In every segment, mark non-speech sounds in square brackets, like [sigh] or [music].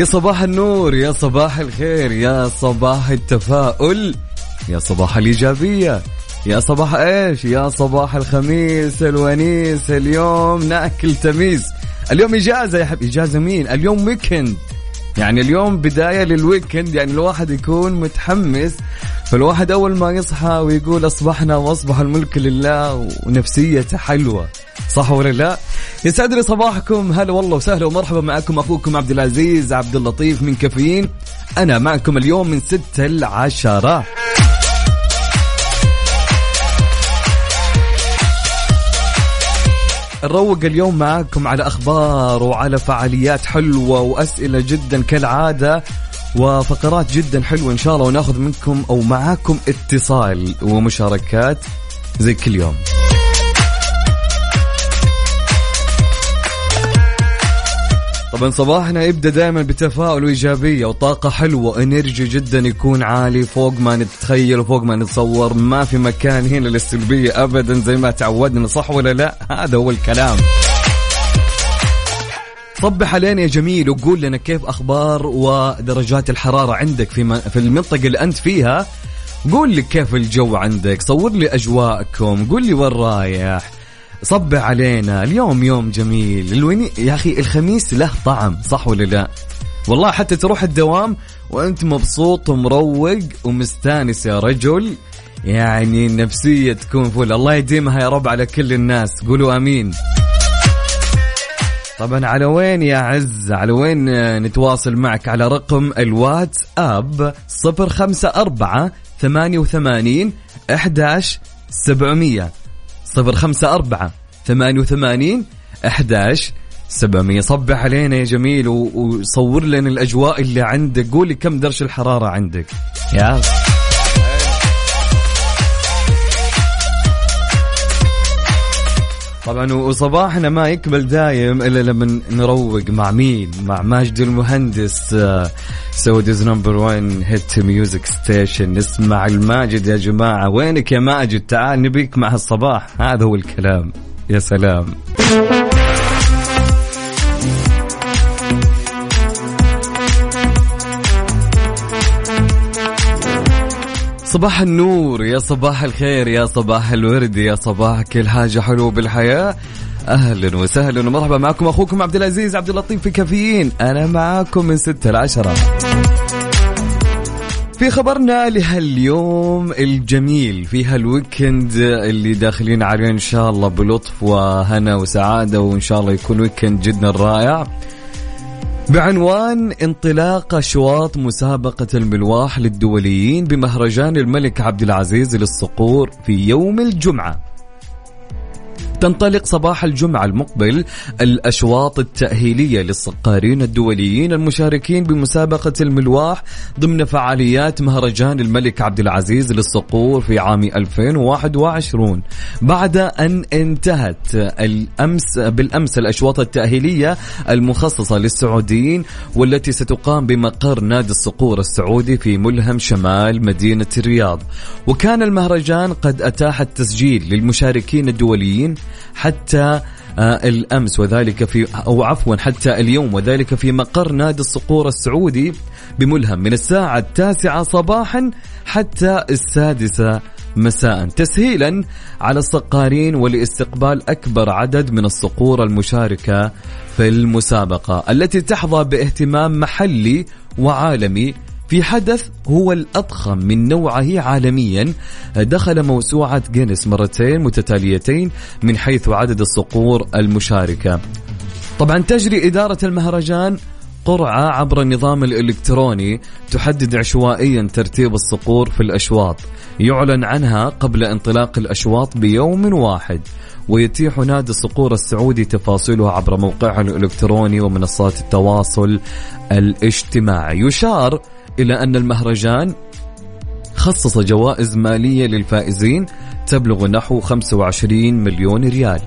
يا صباح النور يا صباح الخير يا صباح التفاؤل يا صباح الإيجابية يا صباح إيش؟ يا صباح الخميس الونيس اليوم نأكل تميز. اليوم إجازة يا حبيبي إجازة مين؟ اليوم weekend يعني اليوم بداية لل weekend يعني الواحد يكون متحمس فالواحد أول ما يصحى ويقول أصبحنا وأصبح الملك لله ونفسيته حلوة صح ولا لا؟ يسعد لي صباحكم. هلا والله وسهلا ومرحبا معكم أخوكم عبد العزيز عبد اللطيف من كافيين. أنا معكم اليوم من ستة لعشرة. نروق اليوم معاكم على أخبار وعلى فعاليات حلوة وأسئلة جدا كالعادة. وفقرات جدا حلوة إن شاء الله وناخذ منكم أو معاكم اتصال ومشاركات زي كل يوم. طبعا صباحنا يبدأ دائما بتفاؤل وايجابيه وطاقة حلوة وانرجي جدا يكون عالي فوق ما نتخيل وفوق ما نتصور ما في مكان هنا للسلبية ابدا زي ما تعودنا صح ولا لا هذا هو الكلام صبح علينا يا جميل وقول لنا كيف أخبار ودرجات الحرارة عندك في في المنطقة اللي أنت فيها. قول لي كيف الجو عندك صور لي أجواءكم قول لي وين رايح. صبح علينا اليوم يوم جميل. الونيس يا أخي الخميس له طعم صح ولا لا؟ والله حتى تروح الدوام وأنت مبسوط ومروق ومستانس يا رجل. يعني النفسية تكون فل. الله يديمها يا رب على كل الناس. قولوا آمين. طبعا على وين يا عز؟ على وين نتواصل معك؟ على رقم الواتس اب صفر خمسة أربعة ثمانية وثمانين أحداش سبعمية صفر خمسة أربعة ثمانية وثمانين أحداش سبعمية. صبح علينا يا جميل وصور لنا الأجواء اللي عندك. قولي كم درجة الحرارة عندك؟ يا طبعا وصباحنا ما يكمل دايم إلا لما نروق مع مين؟ مع ماجد المهندس Saudi's number 1 hit music station نسمع الماجد يا جماعة. وينك يا ماجد؟ تعال نبيك مع الصباح. هذا هو الكلام. يا سلام. صباح النور يا صباح الخير يا صباح الورد يا صباح كل حاجة حلوة بالحياة. أهلا وسهلا ومرحبا معكم أخوكم عبد العزيز عبد اللطيف في كافيين. أنا معاكم من ستة لعشرة في خبرنا لهاليوم الجميل في هال weekend اللي داخلين عليه إن شاء الله بلطف وهنا وسعادة وإن شاء الله يكون weekend جدا رائع. بعنوان انطلاق أشواط مسابقة الملواح للدوليين بمهرجان الملك عبد العزيز للصقور في يوم الجمعة. تنطلق صباح الجمعة المقبل الأشواط التأهيلية للصقارين الدوليين المشاركين بمسابقة الملواح ضمن فعاليات مهرجان الملك عبد العزيز للصقور في عام 2021 بعد أن انتهت الأمس بالأمس الأشواط التأهيلية المخصصة للسعوديين والتي ستقام بمقر نادي الصقور السعودي في ملهم شمال مدينة الرياض. وكان المهرجان قد أتاح التسجيل للمشاركين الدوليين حتى آه الأمس وذلك في أو عفوا حتى اليوم وذلك في مقر نادي الصقور السعودي بملهم من الساعة التاسعة صباحا حتى السادسة مساء. تسهيلا على الصقارين ولاستقبال أكبر عدد من الصقور المشاركة في المسابقة التي تحظى باهتمام محلي وعالمي في حدث هو الأضخم من نوعه عالميا. دخل موسوعة جينيس مرتين متتاليتين من حيث عدد الصقور المشاركة. طبعا تجري إدارة المهرجان قرعة عبر النظام الإلكتروني تحدد عشوائيا ترتيب الصقور في الأشواط. يعلن عنها قبل انطلاق الأشواط بيوم واحد. ويتيح نادي الصقور السعودي تفاصيله عبر موقعه الإلكتروني ومنصات التواصل الاجتماعي. يشار إلى أن المهرجان خصص جوائز مالية للفائزين تبلغ نحو 25 مليون ريال.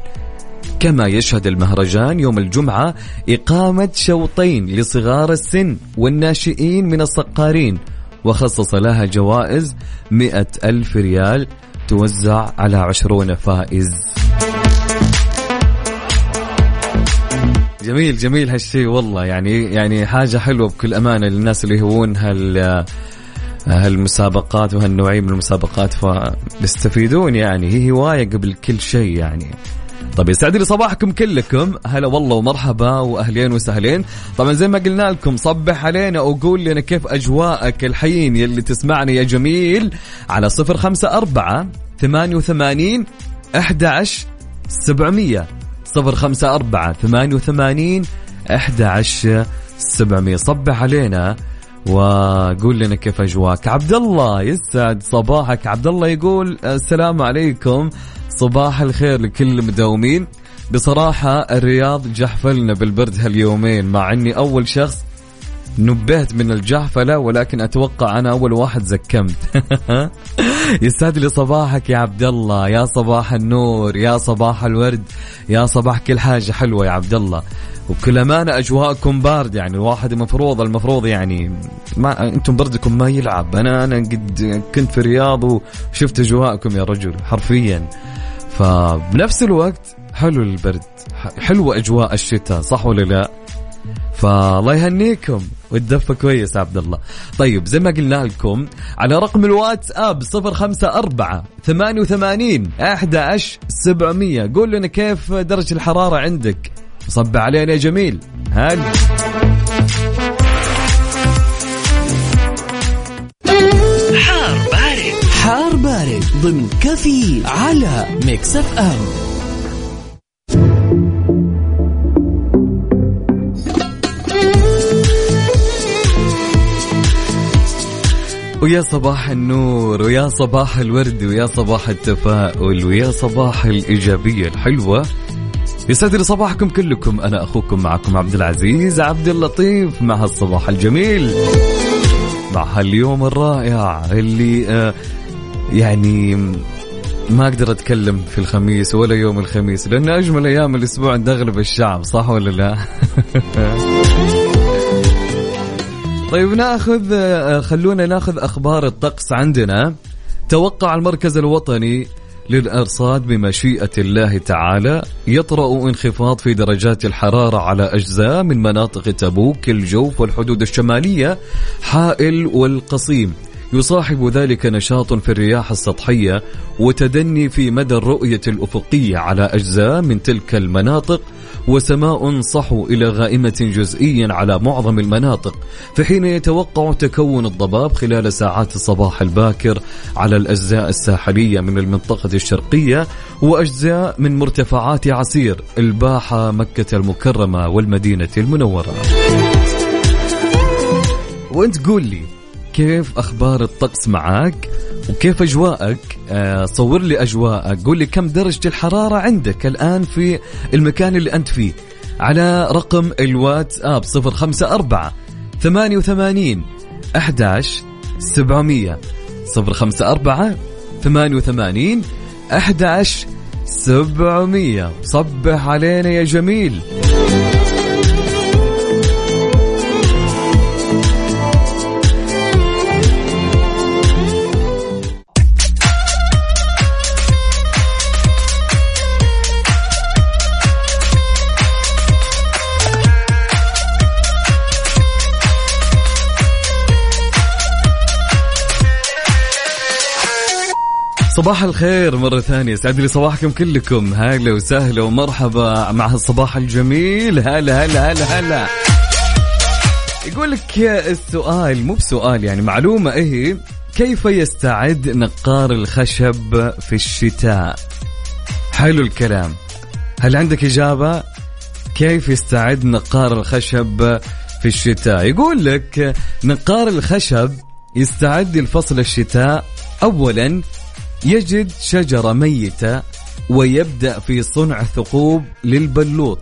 كما يشهد المهرجان يوم الجمعة إقامة شوطين لصغار السن والناشئين من الصقارين وخصص لها جوائز مئة ألف ريال توزع على عشرون فائز. جميل جميل هالشيء والله يعني يعني حاجة حلوة بكل أمانة للناس اللي يهوون هال هالمسابقات وهالنوعية من المسابقات. فبيستفيدون يعني هي هواية قبل كل شيء يعني. طيب يسعد لي صباحكم كلكم. هلا والله ومرحبا وأهلين وسهلين. طبعا زي ما قلنا لكم صبح علينا وقول لنا كيف أجواءك الحين يلي تسمعني يا جميل على صفر خمسة أربعة ثمانية وثمانين أحد عشر سبعمية. صفر خمسة أربعة ثمانية وثمانين أحد عشر سبعمية. صبح علينا وقول لنا كيف أجواك. عبد الله يسعد صباحك. عبد الله يقول السلام عليكم. صباح الخير لكل المداومين. بصراحة الرياض جحفلنا بالبرد هاليومين مع إني أول شخص نبهت من الجحفلة ولكن أتوقع أنا أول واحد زكمت. [laughs] يسعد لي صباحك يا عبد الله. يا صباح النور يا صباح الورد يا صباح كل حاجة حلوة يا عبد الله. وبكل أمانة أجواءكم بارد يعني الواحد المفروض المفروض يعني ما أنتم بردكم ما يلعب. أنا أنا قد كنت في الرياض وشفت أجواءكم يا رجل حرفيا. فبنفس الوقت حلو البرد حلوة أجواء الشتاء صح ولا لا؟ فالله يهنيكم والدفة كويس عبد الله. طيب زي ما قلنا لكم على رقم الواتس اب صفر خمسة أربعة ثمانية وثمانين أحد عشر سبعمية. قول لنا كيف درجة الحرارة عندك؟ صب علينا يا جميل. هلا حار بارد. حار بارد ضمن كافيين على Mix FM. ويا صباح النور ويا صباح الورد ويا صباح التفاؤل ويا صباح الإيجابية الحلوة يسعد صباحكم كلكم أنا أخوكم معكم عبد العزيز عبد اللطيف مع هالصباح الجميل مع هاليوم الرائع اللي آه يعني ما أقدر أتكلم في الخميس ولا يوم الخميس لأن أجمل أيام الأسبوع عند اغلب الشعب صح ولا لا؟ [laughs] طيب ناخذ آه، خلونا ناخذ أخبار الطقس عندنا. توقع المركز الوطني للأرصاد بمشيئة الله تعالى يطرأ انخفاض في درجات الحرارة على أجزاء من مناطق تبوك الجوف والحدود الشمالية حائل والقصيم. يصاحب ذلك نشاط في الرياح السطحية وتدني في مدى الرؤية الأفقية على أجزاء من تلك المناطق وسماء صحو إلى غائمة جزئيا على معظم المناطق في حين يتوقع تكون الضباب خلال ساعات الصباح الباكر على الأجزاء الساحلية من المنطقة الشرقية وأجزاء من مرتفعات عسير الباحة مكة المكرمة والمدينة المنورة. وأنت قول لي كيف أخبار الطقس معك وكيف أجواءك؟ آه صور لي أجواءك. قول لي كم درجة الحرارة عندك الآن في المكان اللي أنت فيه. على رقم الواتس اب 054 88 11 700 054 88 11 700 صبح علينا يا جميل. صباح الخير مرة ثانية. سعد لي صباحكم كلكم. هلا وسهلا ومرحبا مع الصباح الجميل. هلا هلا هلا هلا. يقول لك السؤال مو بسؤال يعني معلومة. إيه كيف يستعد نقار الخشب في الشتاء؟ حلو الكلام. هل عندك إجابة؟ كيف يستعد نقار الخشب في الشتاء؟ يقول لك نقار الخشب يستعد لفصل الشتاء أولا يجد شجرة ميتة ويبدأ في صنع ثقوب للبلوط.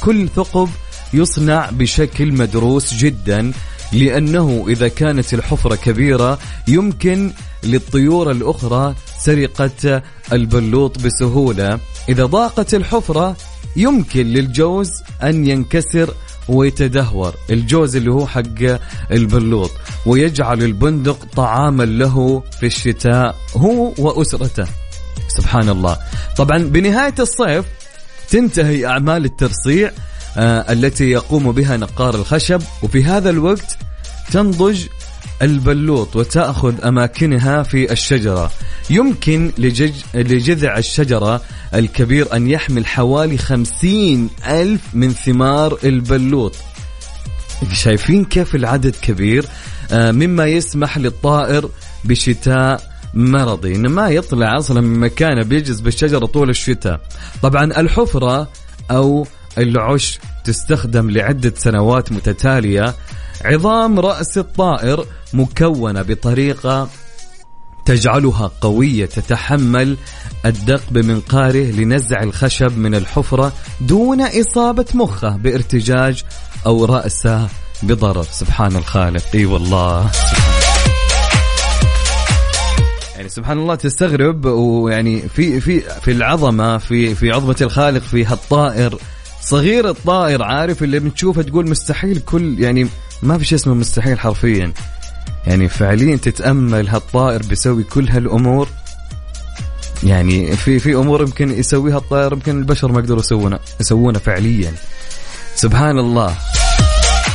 كل ثقب يصنع بشكل مدروس جدا لأنه إذا كانت الحفرة كبيرة يمكن للطيور الأخرى سرقة البلوط بسهولة. إذا ضاقت الحفرة يمكن للجوز أن ينكسر ويتدهور. الجوز اللي هو حق البلوط ويجعل البندق طعاما له في الشتاء هو وأسرته. سبحان الله طبعا بنهاية الصيف تنتهي أعمال الترصيع آه التي يقوم بها نقار الخشب وفي هذا الوقت تنضج البلوط وتأخذ أماكنها في الشجرة. يمكن لجج لجذع الشجرة الكبير أن يحمل حوالي خمسين ألف من ثمار البلوط. شايفين كيف العدد كبير؟ آه مما يسمح للطائر بشتاء مرضي. إنه ما يطلع أصلا من مكانه بيجلس بالشجرة طول الشتاء. طبعا الحفرة أو العش تستخدم لعدة سنوات متتالية عظام رأس الطائر مكونة بطريقة تجعلها قوية تتحمل الدق بمنقاره لنزع الخشب من الحفرة دون إصابة مخه بارتجاج أو رأسه بضرر. سبحان الخالق. إي والله. يعني سبحان الله تستغرب ويعني في في في العظمة في في عظمة الخالق في هالطائر. صغير الطائر عارف اللي بتشوفه تقول مستحيل كل يعني ما في شيء اسمه مستحيل حرفيا. يعني فعليا تتأمل هالطائر بيسوي كل هالأمور. يعني في في أمور يمكن يسويها الطائر يمكن البشر ما يقدروا يسوونها يسوونها فعليا. سبحان الله.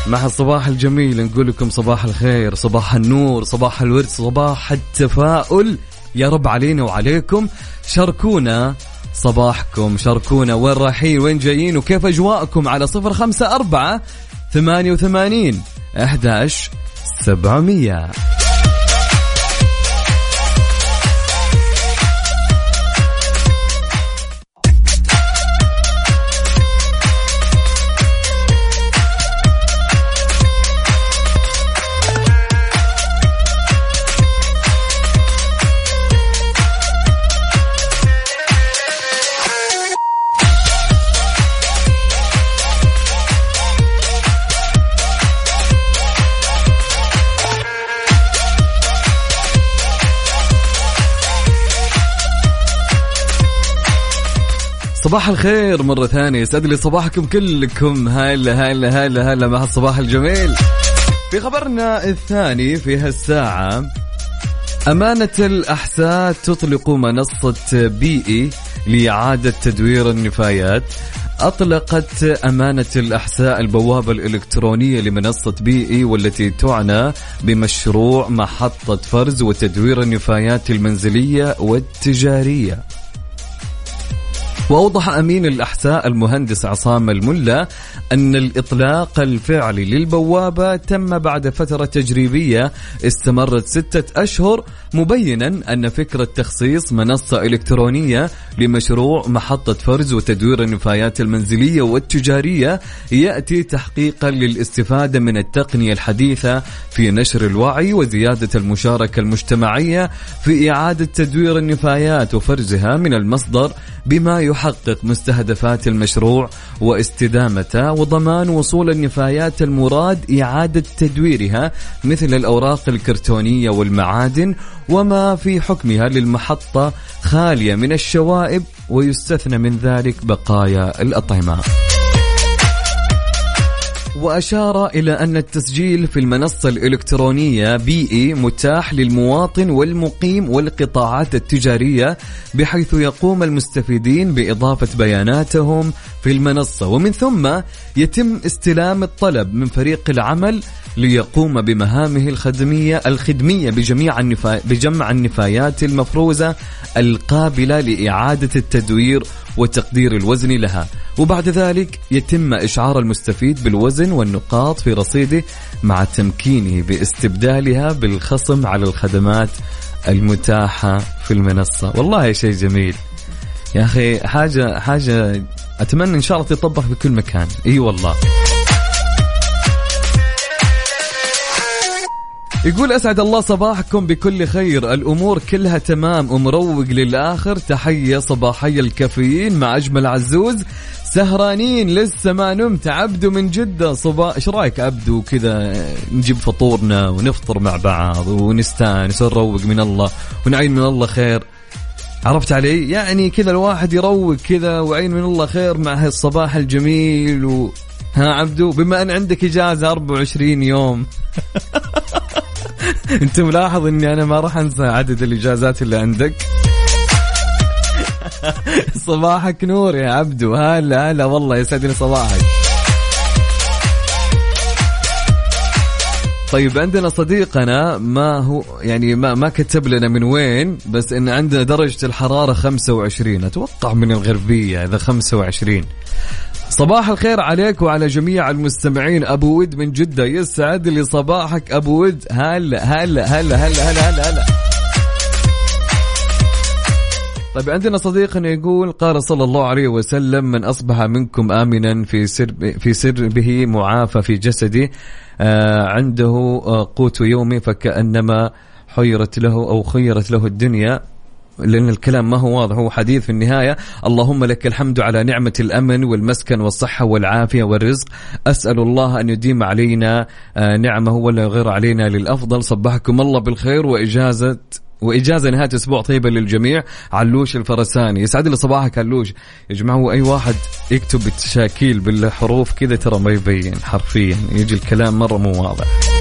مع الصباح الجميل نقول لكم صباح الخير صباح النور صباح الورد صباح التفاؤل. يا رب علينا وعليكم. شاركونا صباحكم شاركونا وين رايحين وين جايين وكيف أجواءكم على صفر خمسة أربعة 88 11 700 صباح الخير مرة ثانية. يسعد لي صباحكم كلكم. هلا هلا هلا هلا. مع الصباح الجميل. في خبرنا الثاني في هالساعة أمانة الأحساء تطلق منصة بيئي لإعادة تدوير النفايات. أطلقت أمانة الأحساء البوابة الإلكترونية لمنصة بيئي والتي تعنى بمشروع محطة فرز وتدوير النفايات المنزلية والتجارية. وأوضح أمين الأحساء المهندس عصام الملا أن الإطلاق الفعلي للبوابة تم بعد فترة تجريبية استمرت ستة أشهر مبينا أن فكرة تخصيص منصة إلكترونية لمشروع محطة فرز وتدوير النفايات المنزلية والتجارية يأتي تحقيقا للاستفادة من التقنية الحديثة في نشر الوعي وزيادة المشاركة المجتمعية في إعادة تدوير النفايات وفرزها من المصدر بما يحقق مستهدفات المشروع واستدامته وضمان وصول النفايات المراد إعادة تدويرها مثل الأوراق الكرتونية والمعادن وما في حكمها للمحطة خالية من الشوائب ويستثنى من ذلك بقايا الأطعمة. وأشار إلى أن التسجيل في المنصة الإلكترونية بيئي متاح للمواطن والمقيم والقطاعات التجارية بحيث يقوم المستفيدين بإضافة بياناتهم في المنصة. ومن ثم يتم استلام الطلب من فريق العمل ليقوم بمهامه الخدمية الخدمية بجميع النفا... بجمع النفايات المفروزة القابلة لإعادة التدوير وتقدير الوزن لها. وبعد ذلك يتم إشعار المستفيد بالوزن والنقاط في رصيده مع تمكينه باستبدالها بالخصم على الخدمات المتاحة في المنصة. والله شيء جميل. يا أخي حاجة حاجة أتمنى إن شاء الله تطبق في كل مكان. إي والله. يقول أسعد الله صباحكم بكل خير. الأمور كلها تمام ومروق للآخر. تحية صباحيه الكافيين مع أجمل عزوز. سهرانين لسه ما نمت. عبدو من جدة. صباح إيش رأيك عبدو؟ كذا نجيب فطورنا ونفطر مع بعض ونستأنس ونروق من الله ونعين من الله خير. عرفت علي؟ يعني كذا الواحد يروق كذا وعين من الله خير مع هالصباح الجميل و... ها عبدو؟ بما أن عندك إجازة 24 يوم. [laughs] [laughs] انت ملاحظ اني أنا ما راح انسى عدد الإجازات اللي عندك. [laughs] صباحك نور يا عبدو. هلا هلا والله يسعد لي صباحك. طيب عندنا صديقنا ما هو يعني ما ما كتب لنا من وين بس إن عندنا درجة الحرارة 25 أتوقع من الغربية إذا 25 صباح الخير عليك وعلى جميع المستمعين. أبو ود من جدة يسعد لي صباحك. أبو ود هلا هلا هلا هلا هلا هلا, هلا. طيب عندنا صديقنا يقول قال صلى الله عليه وسلم من أصبح منكم آمنا في سر في سربه معافى في جسده آه عنده آه قوت يومي فكأنما حيرت له أو خيرت له الدنيا. لأن الكلام ما هو واضح هو حديث في النهاية. اللهم لك الحمد على نعمة الأمن والمسكن والصحة والعافية والرزق. أسأل الله أن يديم علينا آه، نعمة ولا يغير علينا للأفضل. صبحكم الله بالخير وإجازة وإجازة نهاية أسبوع طيبة للجميع. علوش الفرساني. يسعد لي صباحك علوش. يا جماعة هو أي واحد يكتب بالتشاكيل بالحروف كذا ترى ما يبين حرفيا. يجي الكلام مرة مو واضح.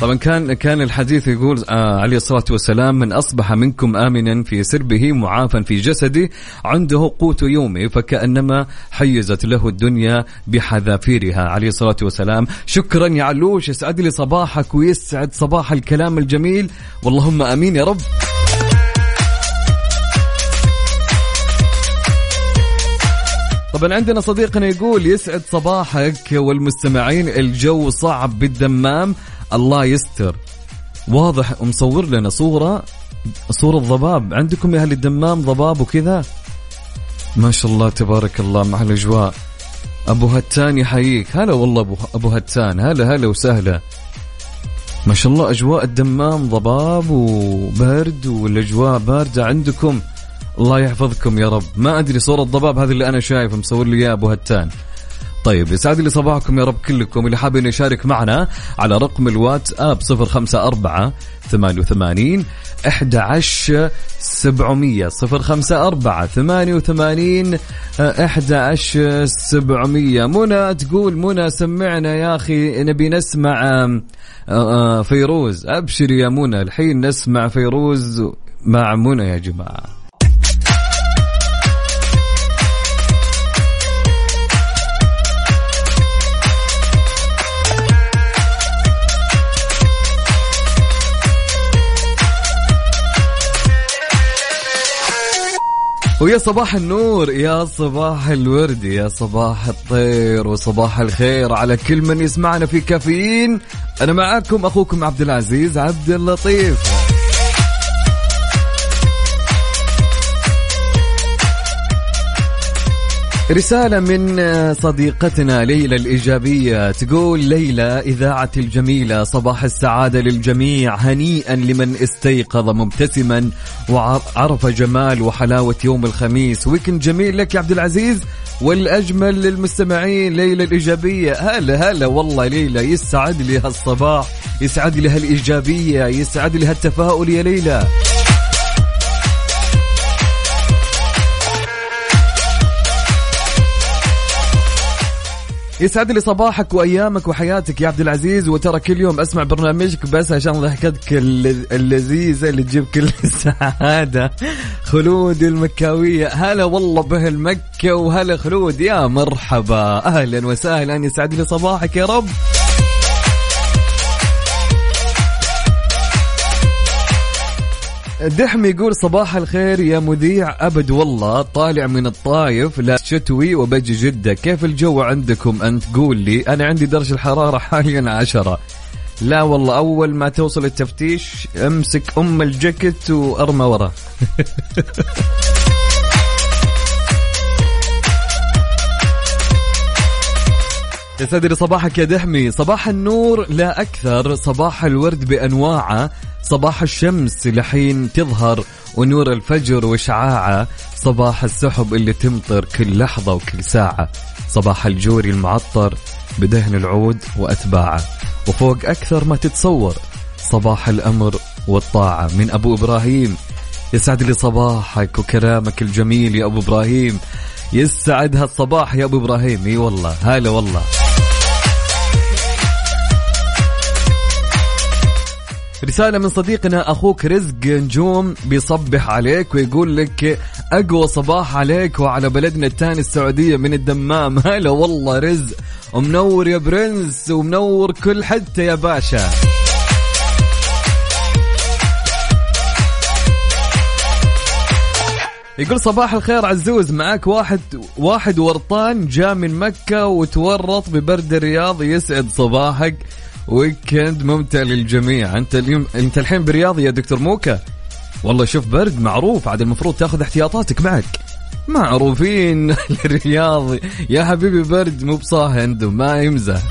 طبعا كان كان الحديث يقول آه عليه الصلاة والسلام من أصبح منكم امنا في سربه معافا في جسده عنده قوت يومه فكأنما حيزت له الدنيا بحذافيرها. عليه الصلاة والسلام. شكرا يا علوش يسعد لي صباحك ويسعد صباح الكلام الجميل. واللهم آمين يا رب. طبعا عندنا صديقنا يقول يسعد صباحك والمستمعين الجو صعب بالدمام. الله يستر. واضح مصور لنا صورة صورة ضباب. عندكم يا أهل الدمام ضباب وكذا؟ ما شاء الله تبارك الله مع الأجواء. أبو هتان يحييك. هلا والله أبو, هتان. هلا هلا وسهلا. ما شاء الله أجواء الدمام ضباب وبرد والأجواء باردة عندكم. الله يحفظكم يا رب. ما أدري صورة ضباب هذه اللي أنا شايف مصور لي إياه أبو هتان. طيب يسعد لي صباحكم يا رب كلكم. اللي حابين يشارك معنا على رقم الواتس اب 054 88 11 700 054 88 11 700 منى تقول منى سمعنا يا أخي نبي نسمع آه، آه، فيروز. أبشر يا منى الحين نسمع فيروز مع منى يا جماعة. ويا صباح النور يا صباح الورد يا صباح الطير وصباح الخير على كل من يسمعنا في كافيين. أنا معاكم أخوكم عبد العزيز عبد اللطيف. رسالة من صديقتنا ليلى الإيجابية تقول ليلى إذاعة الجميلة صباح السعادة للجميع هنيئا لمن استيقظ مبتسما وعرف جمال وحلاوة يوم الخميس. ويكند جميل لك يا عبد العزيز والأجمل للمستمعين ليلى الإيجابية. هلا هلا والله ليلى يسعد لي هالصباح يسعد لي هالإيجابية يسعد لي هالتفاؤل يا ليلى. يسعد لي صباحك وأيامك وحياتك يا عبد العزيز وترى كل يوم أسمع برنامجك بس عشان ضحكتك اللذيذة اللي تجيب كل [laughs] السعادة. خلود المكاوية. هلا والله به المكه وهلا خلود يا مرحبا. أهلا وسهلا. يسعد لي صباحك يا رب. دحمي يقول صباح الخير يا مذيع. أبد والله طالع من الطايف لا شتوي وبجي جدة. كيف الجو عندكم؟ أنت قول لي. أنا عندي درجة الحرارة حاليا عشرة. لا والله أول ما توصل التفتيش أمسك أم الجاكيت وأرمى ورا. [laughs] لي صباحك يا دحمي. صباح النور لا أكثر. صباح الورد بأنواعه. صباح الشمس لحين تظهر ونور الفجر وشعاعة صباح السحب اللي تمطر كل لحظة وكل ساعة. صباح الجوري المعطر بدهن العود وأتباعه. وفوق أكثر ما تتصور صباح الأمر والطاعة من أبو إبراهيم. يسعد لي صباحك وكلامك الجميل يا أبو إبراهيم. يسعد هالصباح يا أبو إبراهيم. إي والله هلا والله. رسالة من صديقنا أخوك رزق نجوم بيصبح عليك ويقول لك أقوى صباح عليك وعلى بلدنا الثاني السعودية من الدمام. [laughs] هلا والله رزق ومنور يا برنس ومنور كل حتة يا باشا. يقول صباح الخير عزوز معاك واحد واحد ورطان جاء من مكة وتورط ببرد الرياض يسعد صباحك. ويكند ممتع للجميع. أنت اليوم أنت الحين برياض يا دكتور موكا؟ والله شوف برد معروف عاد المفروض تاخذ احتياطاتك معك. معروفين [laughs] الرياض يا حبيبي برد مو بصاهند وما يمزح.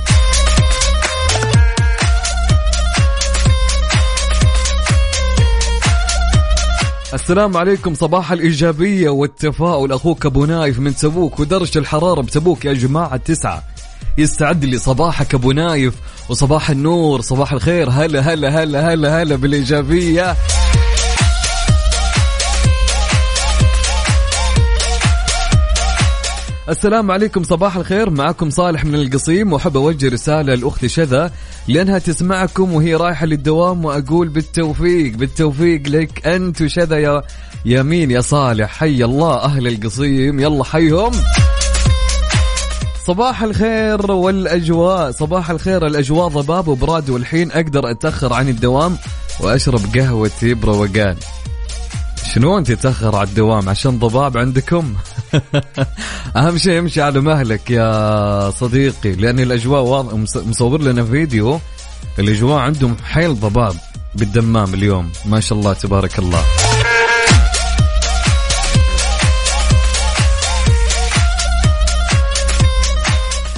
السلام عليكم. صباح الإيجابية والتفاؤل. أخوك أبو نايف من تبوك ودرجة الحرارة بتبوك يا جماعة تسعة. يستعد لي صباحك أبو نايف وصباح النور صباح الخير. هلا هلا هلا هلا هلا بالإيجابية. السلام عليكم صباح الخير. معكم صالح من القصيم وأحب أوجه رسالة لاختي شذا لأنها تسمعكم وهي رايحة للدوام وأقول بالتوفيق بالتوفيق لك أنت وشذا يا يمين يا صالح؟ حي الله أهل القصيم. يلا حيهم. صباح الخير والأجواء. صباح الخير. الأجواء ضباب وبراد والحين أقدر أتأخر عن الدوام وأشرب قهوتي بروقان. شنو أنت تتاخر على الدوام عشان ضباب عندكم؟ [laughs] أهم شيء امشي على مهلك يا صديقي لأن الأجواء واضح مصور لنا فيديو. الأجواء عندهم حيل ضباب بالدمام اليوم. ما شاء الله تبارك الله.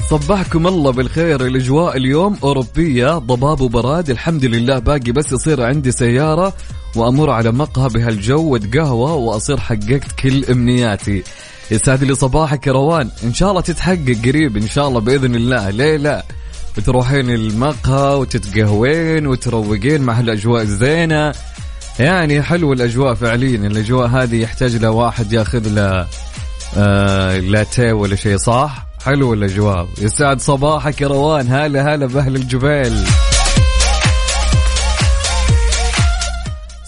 صبحكم الله بالخير. الأجواء اليوم أوروبية ضباب وبراد. الحمد لله باقي بس يصير عندي سيارة وأمر على مقهى بهالجو وتقهوى وأصير حققت كل أمنياتي. يسعد لي صباحك يا روان. إن شاء الله تتحقق قريب إن شاء الله بإذن الله. ليه لا؟ وتروحين المقهى وتتقهوين وتروقين مع هالاجواء الزينة. يعني حلو الأجواء فعليا. الأجواء هذه يحتاج له واحد ياخذ له آه لاتيه ولا شيء صح؟ حلو الاجواء يسعد صباحك يا روان. هلا هلا بأهل الجبال.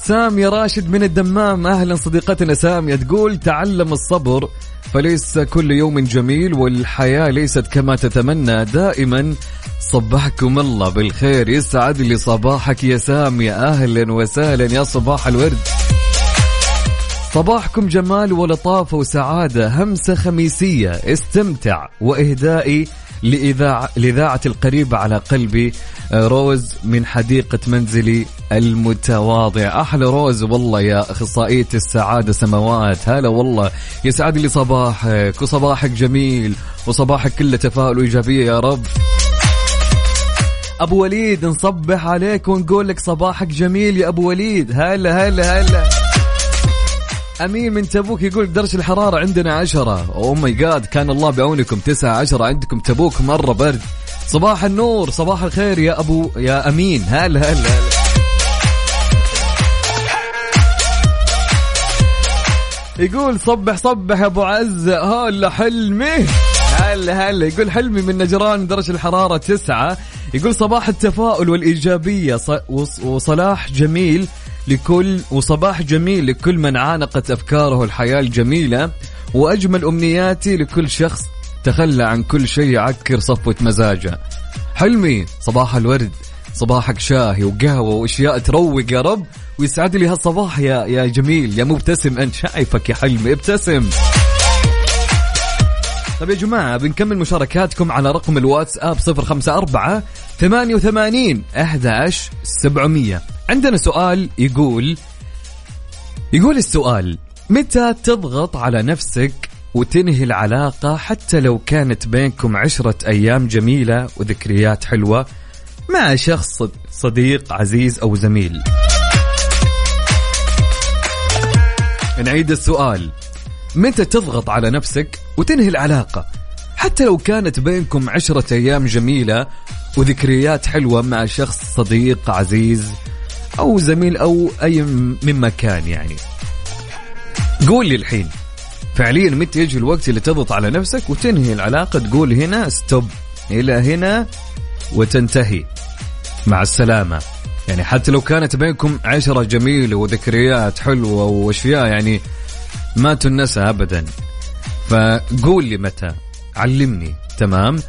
سامية راشد من الدمام. أهلا صديقتنا سامية تقول تعلم الصبر فليس كل يوم جميل والحياة ليست كما تتمنى. دائما صبحكم الله بالخير. يسعد لي صباحك يا سامية. أهلا وسهلا يا صباح الورد. صباحكم جمال ولطافة وسعادة همسة خميسية استمتع وإهدائي لإذاعة, لإذاعة القريبة على قلبي آه، روز من حديقة منزلي المتواضع. أحلى روز والله يا أخصائية السعادة سماوات. هلا والله. يسعد لي صباحك وصباحك جميل وصباحك كله تفاؤل وإيجابية يا رب. أبو وليد نصبح عليك ونقول لك صباحك جميل يا أبو وليد. هلا هلا هلا. أمين من تبوك يقول درجه الحرارة عندنا عشرة. أو ماي جاد كان الله بعونكم. تسعة عشرة عندكم تبوك مرة برد. صباح النور صباح الخير يا أبو يا أمين. هلا هلا هلا. يقول صبح صبح أبو عز. هلا حلمي. هلا هلا. يقول حلمي من نجران درجة الحرارة تسعة. يقول صباح التفاؤل والإيجابية. وصلاح جميل. لكل وصباح جميل لكل من عانقت أفكاره الحياة الجميلة وأجمل أمنياتي لكل شخص تخلى عن كل شيء يعكر صفوة مزاجه. حلمي صباح الورد صباحك شاهي وقهوة وأشياء تروق يا رب ويسعد لي هالصباح يا يا جميل يا مبتسم أنت شايفك يا حلمي ابتسم. طيب يا جماعة بنكمل مشاركاتكم على رقم الواتساب 054 88 11 700 عندنا سؤال يقول يقول السؤال متى تضغط على نفسك وتنهي العلاقة حتى لو كانت بينكم عشرة أيام جميلة وذكريات حلوة مع شخص صديق عزيز أو زميل؟ نعيد السؤال متى تضغط على نفسك وتنهي العلاقة حتى لو كانت بينكم عشرة أيام جميلة وذكريات حلوة مع شخص صديق عزيز أو زميل أو أي مما كان يعني. قول لي الحين فعليا متى يجي الوقت اللي تضغط على نفسك وتنهي العلاقة؟ تقول هنا ستوب إلى هنا وتنتهي. مع السلامة. يعني حتى لو كانت بينكم عشرة جميلة وذكريات حلوة وأشياء يعني ما تنسى أبدا. فقول لي متى. علمني. تمام؟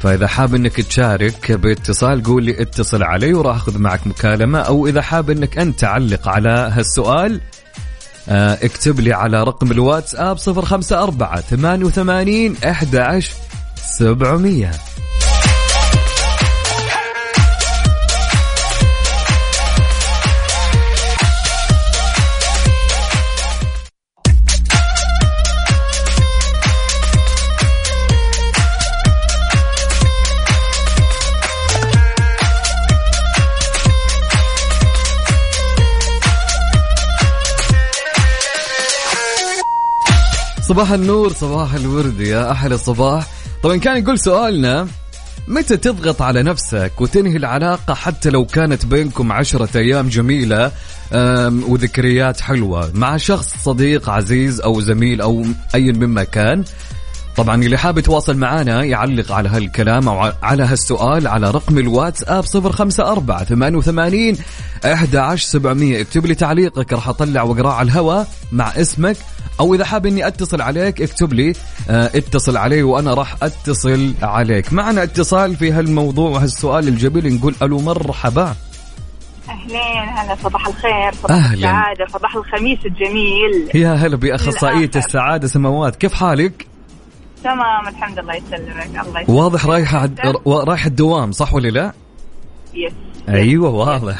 فإذا حاب أنك تشارك باتصال قول لي اتصل علي وراح أخذ معك مكالمة. أو إذا حاب أنك أنت تعلق على هالسؤال آه، اكتب لي على رقم الواتساب 054 88 11 700 صباح النور صباح الورد يا أحلى الصباح. طبعا كان يقول سؤالنا متى تضغط على نفسك وتنهي العلاقة حتى لو كانت بينكم عشرة أيام جميلة وذكريات حلوة مع شخص صديق عزيز أو زميل أو أي مما كان؟ طبعا اللي حاب يتواصل معنا يعلق على هالكلام أو على هالسؤال على رقم الواتساب 054 88 11700 اكتب لي تعليقك راح أطلع واقراه على الهواء مع اسمك. أو إذا حاب إني أتصل عليك اكتب لي آه اتصل علي وأنا راح أتصل عليك. معنا اتصال في هالموضوع وهالسؤال الجميل نقول ألو مرحبا. أهلين هلا صباح الخير صباح أهلاً. السعادة صباح الخميس الجميل. يا هلا بأخصائية. السعادة سماوات كيف حالك؟ تمام الحمد لله يسلمك الله يسلمك. واضح رايحة. رايحة الدوام صح ولا لا؟ يس أيوه واضح.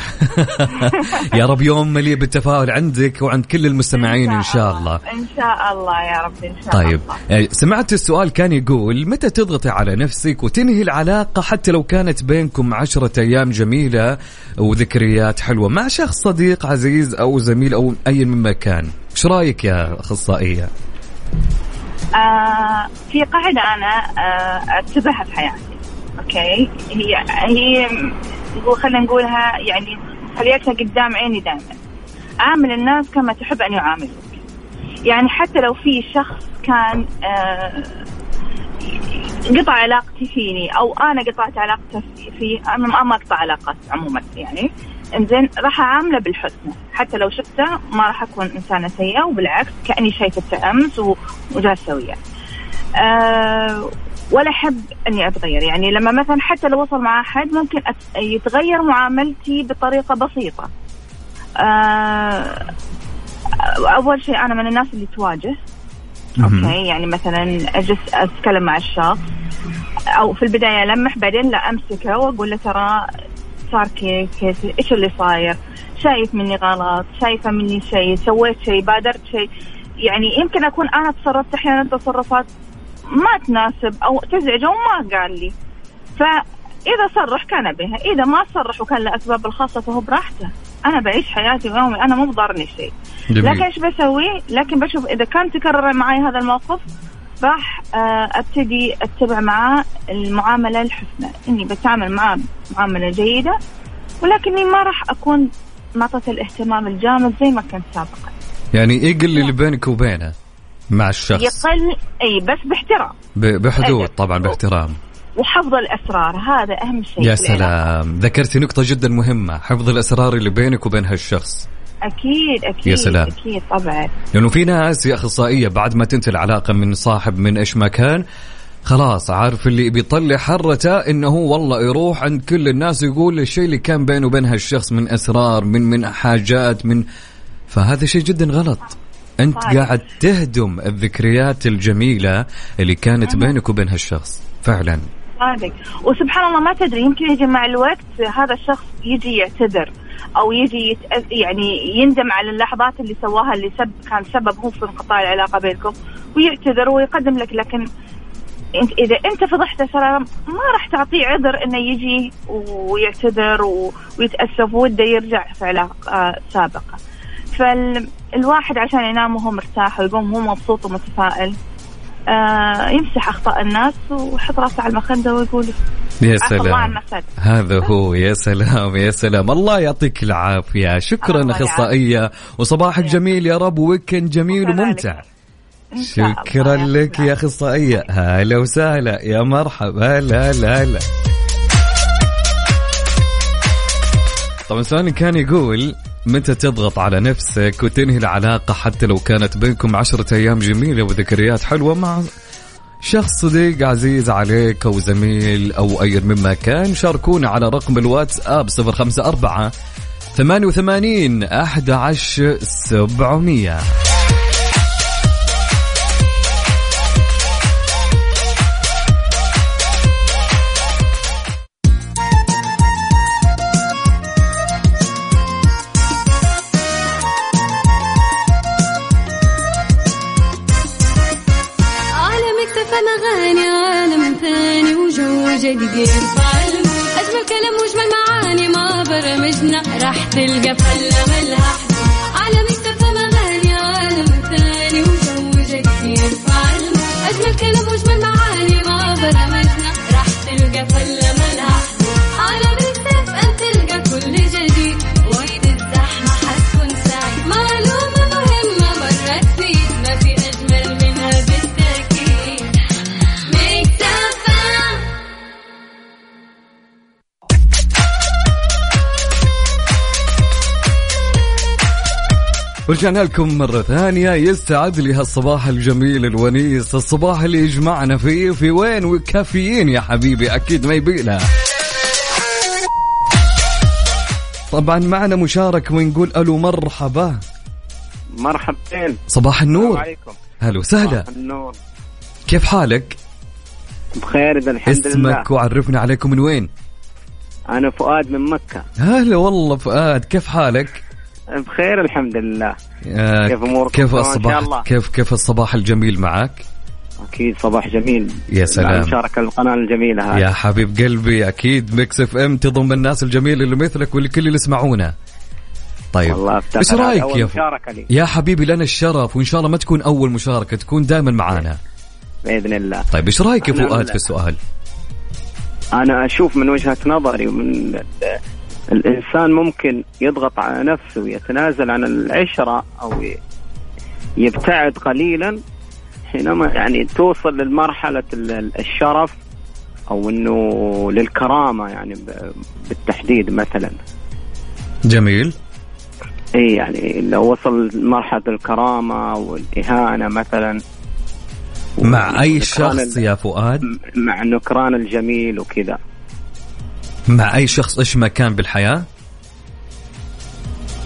[laughs] يا رب يوم مليء بالتفاؤل عندك وعند كل المستمعين إن شاء الله. إن شاء الله. يا رب إن شاء طيب. الله آه، سمعت السؤال كان يقول متى تضغطي على نفسك وتنهي العلاقة حتى لو كانت بينكم عشرة أيام جميلة وذكريات حلوة مع شخص صديق عزيز أو زميل أو أي مما كان إيش رأيك يا أخصائية؟ آه في قاعدة أنا آه أتبعها في حياتي. أوكي. هي هي خلينا نقولها يعني خليتها قدام عيني دائما. عامل الناس كما تحب أن يعاملوك. يعني حتى لو في شخص كان آه قطع علاقتي فيني أو أنا قطعت علاقته في- فيه أنا ما أقطع علاقات عموما يعني. إنزين راح أعامله بالحسنى. حتى لو شفته ما راح أكون إنسانة سيئة وبالعكس كأني شايفته امس وجالسة وياه. أه ولا احب إني أتغير. يعني لما مثلا حتى لو وصل مع أحد ممكن يتغير معاملتي بطريقة بسيطة. أه أول شيء أنا من الناس اللي تواجه. okay يعني مثلا أجلس أتكلم مع الشخص. أو في البداية ألمح بعدين لا أمسكه وأقول له ترى صار كيف كيف إيش اللي صاير؟ شايف مني غلط شايفة مني شيء سويت شيء بادرت شيء. يعني يمكن أكون أنا تصرفت أحيانا تصرفات ما تناسب أو تزعجه وما قال لي. فإذا صرح كان بها. إذا ما صرح وكان له أسباب الخاصة فهو براحته. أنا بعيش حياتي ويومي. أنا مو بضرني شيء. لكن إيش بسوي؟ لكن بشوف إذا كان تكرر معي هذا الموقف راح آه، أبتدي أتبع معاه المعاملة الحسنى، إني بتعامل معاه معاملة جيدة ولكني ما راح أكون معطته الاهتمام الجامد زي ما كنت سابقا. يعني يقل اللي بينك وبينه. مع الشخص. يقل إي بس باحترام. بحدود أدب. طبعا باحترام. وحفظ الأسرار هذا أهم شيء يا. سلام. ذكرتي نقطة جدا مهمة حفظ الأسرار اللي بينك وبين هالشخص. أكيد أكيد يا سلام. أكيد طبعا. لأنه في ناس يا أخصائية بعد ما تنتهي العلاقة من صاحب من إيش ما كان خلاص عارف اللي بيطلع حرته إنه هو والله يروح عند كل الناس يقول الشيء اللي كان بينه وبين هالشخص من أسرار من من حاجات من فهذا شيء جدا غلط. أنت صحيح. قاعد تهدم الذكريات الجميلة اللي كانت بينك وبين هالشخص فعلا صادق وسبحان الله ما تدري يمكن يجي مع الوقت هذا الشخص يجي يعتذر أو يجي يتأ... يعني يندم على اللحظات اللي سواها اللي سب كان سبب هو في انقطاع العلاقة بينكم ويعتذر ويقدم لك لكن انت إذا أنت فضحته ترى ما راح تعطيه عذر إنه يجي ويعتذر. ويتأسف وده يرجع في علاقة سابقة فالواحد عشان ينام وهو مرتاح ويقوم وهو مبسوط ومتفائل. آه يمسح أخطاء الناس ويحط راسه على المخدة ويقول يا سلام. هذا هو يا سلام يا سلام. الله يعطيك العافية. شكرا أخصائية. وصباحك جميل يا رب ويكند جميل. وممتع. شكرا لك يا. أخصائية. هلا وسهلا. يا مرحبا. لا لا لا طبعا سؤال كان يقول متى تضغط على نفسك وتنهي العلاقة حتى لو كانت بينكم عشرة أيام جميلة وذكريات حلوة مع شخص صديق عزيز عليك أو زميل أو أي مما كان؟ شاركونا على رقم الواتساب 054 88 11700 وجو جديد. يرفع المود اجمل كلام واجمل معاني ما برمجنا راح تلقى فلة. ورجعنا لكم مرة ثانية. يستعد لي هالصباح الجميل الونيس. الصباح اللي يجمعنا فيه في وين وكافيين يا حبيبي. أكيد ما يبيلها طبعا معنا مشارك ونقول ألو مرحبا. مرحبتين. صباح النور. عليكم. هلا وسهلا. النور. كيف حالك؟ بخير إذا الحمد لله. اسمك وعرفنا عليكم من وين؟ أنا فؤاد من مكة. هلا والله فؤاد كيف حالك؟ بخير الحمد لله. آه، كيف أموركم؟ كيف الصباح. كيف كيف الصباح الجميل معك؟ أكيد صباح جميل. يا سلام. مع مشاركة القناة الجميلة هذه. يا حبيب قلبي أكيد Mix FM تضم الناس الجميله اللي مثلك والكل اللي يسمعونا طيب والله إيش رأيك يا مشاركة لي. يا حبيبي لنا الشرف وإن شاء الله ما تكون أول مشاركة تكون دائما معانا. بإذن الله. طيب إيش رأيك يا فؤاد. في السؤال؟ أنا أشوف من وجهة نظري ومن الإنسان ممكن يضغط على نفسه ويتنازل عن العشرة أو يبتعد قليلا حينما يعني توصل للمرحلة ال- الشرف أو إنه للكرامة يعني بالتحديد مثلا. جميل. إي يعني لو وصل لمرحلة الكرامة والإهانة مثلا. مع أي شخص يا فؤاد؟ مع نكران الجميل وكذا. مع أي شخص إيش ما كان بالحياة؟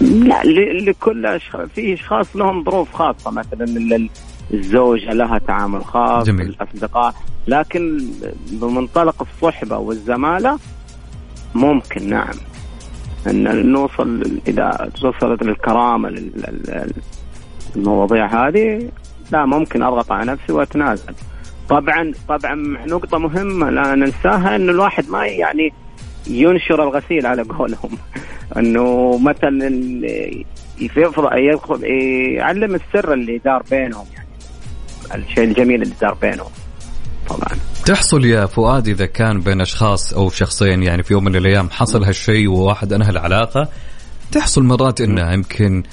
لا لكل أشخاص في أشخاص لهم ظروف خاصة مثلا ال- الزوجة لها تعامل خاص جميل. الأصدقاء لكن بمنطلق الصحبة والزمالة ممكن نعم. إن نوصل إذا وصلت لل- المواضيع هذه لا ممكن أضغط على نفسي وأتنازل. طبعا طبعا نقطة مهمة لا ننساها انه الواحد ما يعني ينشر الغسيل على قولهم. إنه مثلا يدخل يعلم السر اللي دار بينهم يعني. الشيء الجميل اللي دار بينهم. طبعا. تحصل يا فؤاد إذا كان بين أشخاص أو شخصين يعني في يوم من الأيام حصل هالشيء وواحد أنهى العلاقة تحصل مرات إنه يمكن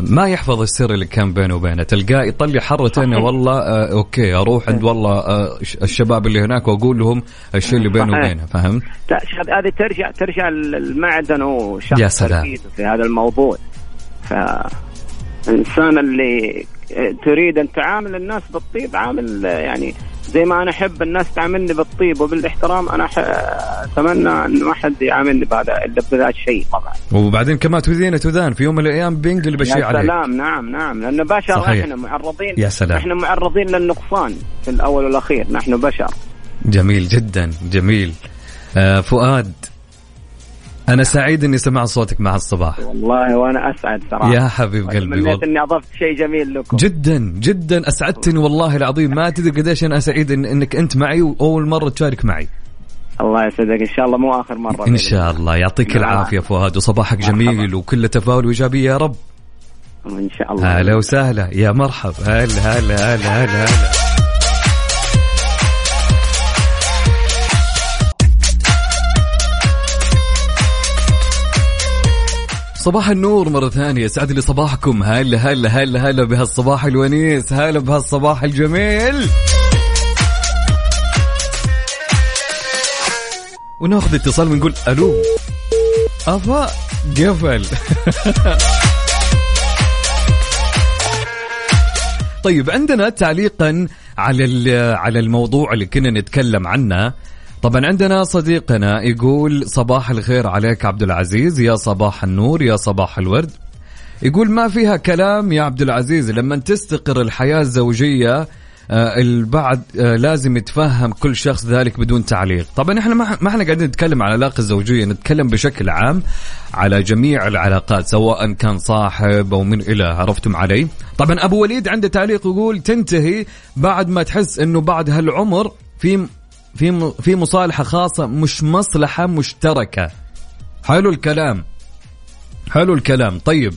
ما يحفظ السر اللي كان بينه وبينه تلقاه يطلع حرته إنه. والله آه أوكي أروح عند والله آه الشباب اللي هناك وأقول لهم الشيء اللي بينه. وبينه فهمت؟ هذه ترجع ترجع المعدن وشخص يا سلام. في هذا الموضوع فالإنسان اللي تريد أن تعامل الناس بالطيب عامل يعني زي ما أنا أحب الناس تعاملني بالطيب وبالاحترام أنا أتمنى إن ما حد يعاملني بهذا الا بهذا الشيء طبعا وبعدين كما تذين تذان في يوم من الأيام بينقلب الشيء يا عليك. سلام نعم نعم. لأن بشر صحيح. إحنا معرضين يا سلام. إحنا معرضين للنقصان في الأول والأخير. نحن بشر. جميل جدا جميل. آه فؤاد أنا سعيد إني سمعت صوتك مع الصباح. والله وأنا أسعد صراحة. يا حبيب قلبي تمنيت إني أضفت شيء جميل لكم. جدا جدا أسعدتني والله العظيم. ما تدري قديش أنا سعيد إن إنك أنت معي وأول مرة تشارك معي. الله يسعدك. إن شاء الله مو آخر مرة إن شاء الله. يعطيك نعم. العافية فؤاد وصباحك مرحبا. جميل وكله تفاؤل وايجابيه يا رب. إن شاء الله. هلا وسهلا. يا مرحب هلا هلا هلا هلا هلا. صباح النور مرة ثانية. سعد لي صباحكم. هلا هلا هلا هلا بهالصباح الونيس. هلا بهالصباح الجميل. وناخذ اتصال ونقول ألو. افا قفل. [laughs] طيب عندنا تعليقا على على الموضوع اللي كنا نتكلم عنه. طبعا عندنا صديقنا يقول صباح الخير عليك عبد العزيز يا صباح النور يا صباح الورد. يقول ما فيها كلام يا عبد العزيز لما تستقر الحياة الزوجية آه، البعض آه، لازم يتفهم كل شخص ذلك بدون تعليق. طبعا إحنا ما إحنا قاعدين نتكلم عن العلاقة الزوجية نتكلم بشكل عام على جميع العلاقات سواء كان صاحب أو من إلى عرفتم علي؟ طبعا أبو وليد عنده تعليق يقول تنتهي بعد ما تحس إنه بعد هالعمر في في في مصالحة خاصة مش مصلحة مشتركة. حلو الكلام. حلو الكلام. طيب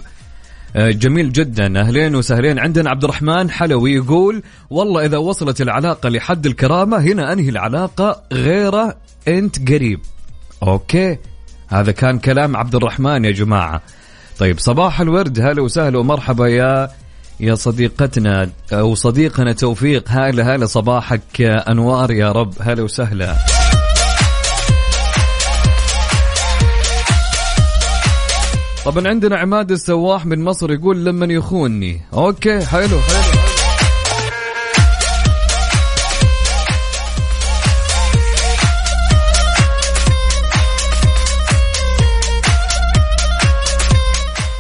آه، جميل جدا. أهلين وسهلين. عندنا عبد الرحمن حلوي يقول والله إذا وصلت العلاقة لحد الكرامة هنا أنهي العلاقة؟ غيره أنت قريب. أوكي. هذا كان كلام عبد الرحمن يا جماعة. طيب صباح الورد. هلا وسهلا ومرحبا يا يا صديقتنا أو صديقنا توفيق هلا هلا صباحك أنوار يا رب هلا وسهلا. طبعا عندنا عماد السواح من مصر يقول لمن يخونني أوكي حلو حلو.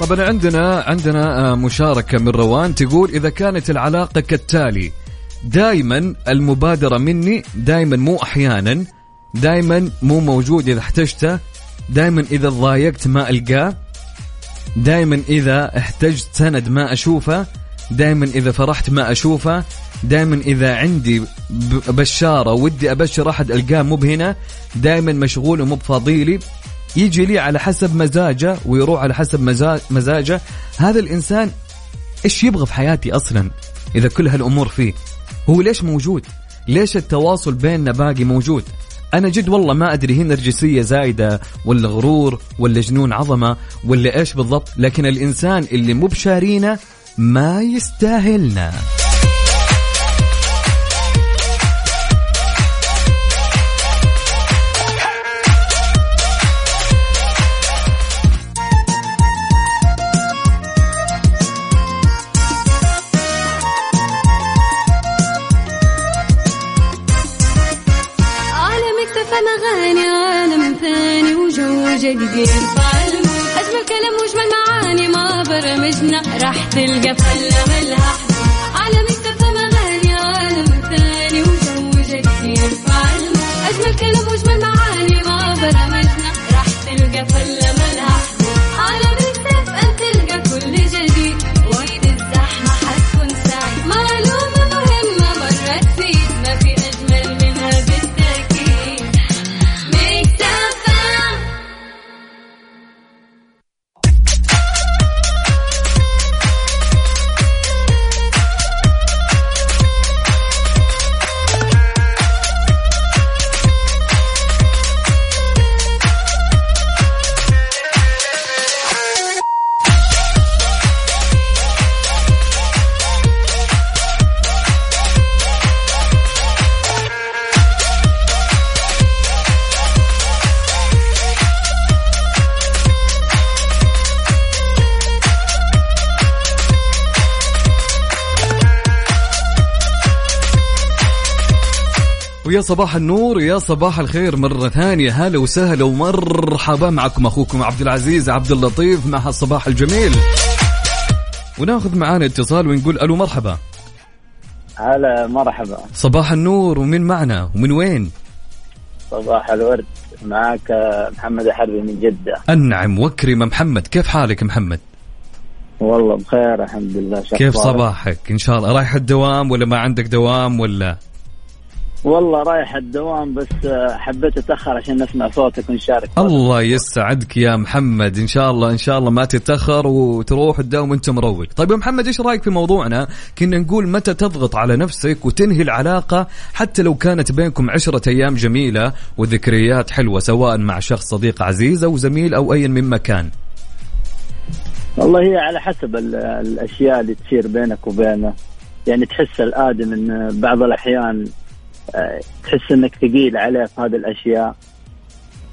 طبعا عندنا عندنا آه، مشاركة من روان تقول إذا كانت العلاقة كالتالي دائما المبادرة مني دائما مو أحيانا دائما مو موجود إذا احتجته دائما إذا ضايقت ما ألقاه دائما إذا احتجت سند ما أشوفه دائما إذا فرحت ما أشوفه دائما إذا عندي بشارة ودي أبشر أحد ألقاه مو بهنا دائما مشغول ومو بفاضيلي. يجي لي على حسب مزاجه ويروح على حسب مزا- مزاجه. هذا الإنسان إيش يبغى في حياتي أصلا إذا كل هالأمور فيه؟ هو ليش موجود؟ ليش التواصل بيننا باقي موجود؟ أنا جد والله ما أدري هي نرجسية زايدة ولا غرور ولا جنون عظمة ولا إيش بالضبط لكن الإنسان اللي مو بشارينا ما يستاهلنا. جديد أجمل كلام وأجمل معاني ما برمجنا. راح تلقى فلة ملها. صباح النور يا صباح الخير مرة ثانية. هلا وسهلا ومرحبا معكم أخوكم عبد العزيز عبد اللطيف مع هالصباح الجميل. وناخذ معانا اتصال ونقول ألو مرحبا. هلا مرحبا. صباح النور ومن معنا؟ ومن وين؟ صباح الورد. معك محمد الحربي من جدة. أنعم وكرم محمد. كيف حالك محمد؟ والله بخير الحمد لله. كيف صباحك؟ إن شاء الله. رايح الدوام ولا ما عندك دوام ولا؟ والله رايح الدوام بس حبيت أتأخر عشان نسمع صوتك ونشارك. الله يسعدك يا محمد. إن شاء الله إن شاء الله ما تتأخر وتروح الدوام وأنت مروق. طيب يا محمد إيش رأيك في موضوعنا؟ كنا نقول متى تضغط على نفسك وتنهي العلاقة حتى لو كانت بينكم عشرة أيام جميلة وذكريات حلوة سواء مع شخص صديق عزيز أو زميل أو اي من مكان؟ والله هي على حسب ال- الأشياء اللي تصير بينك وبينه. يعني تحس الآدم إن بعض الأحيان آه، تحس إنك ثقيل عليه في هذه الأشياء.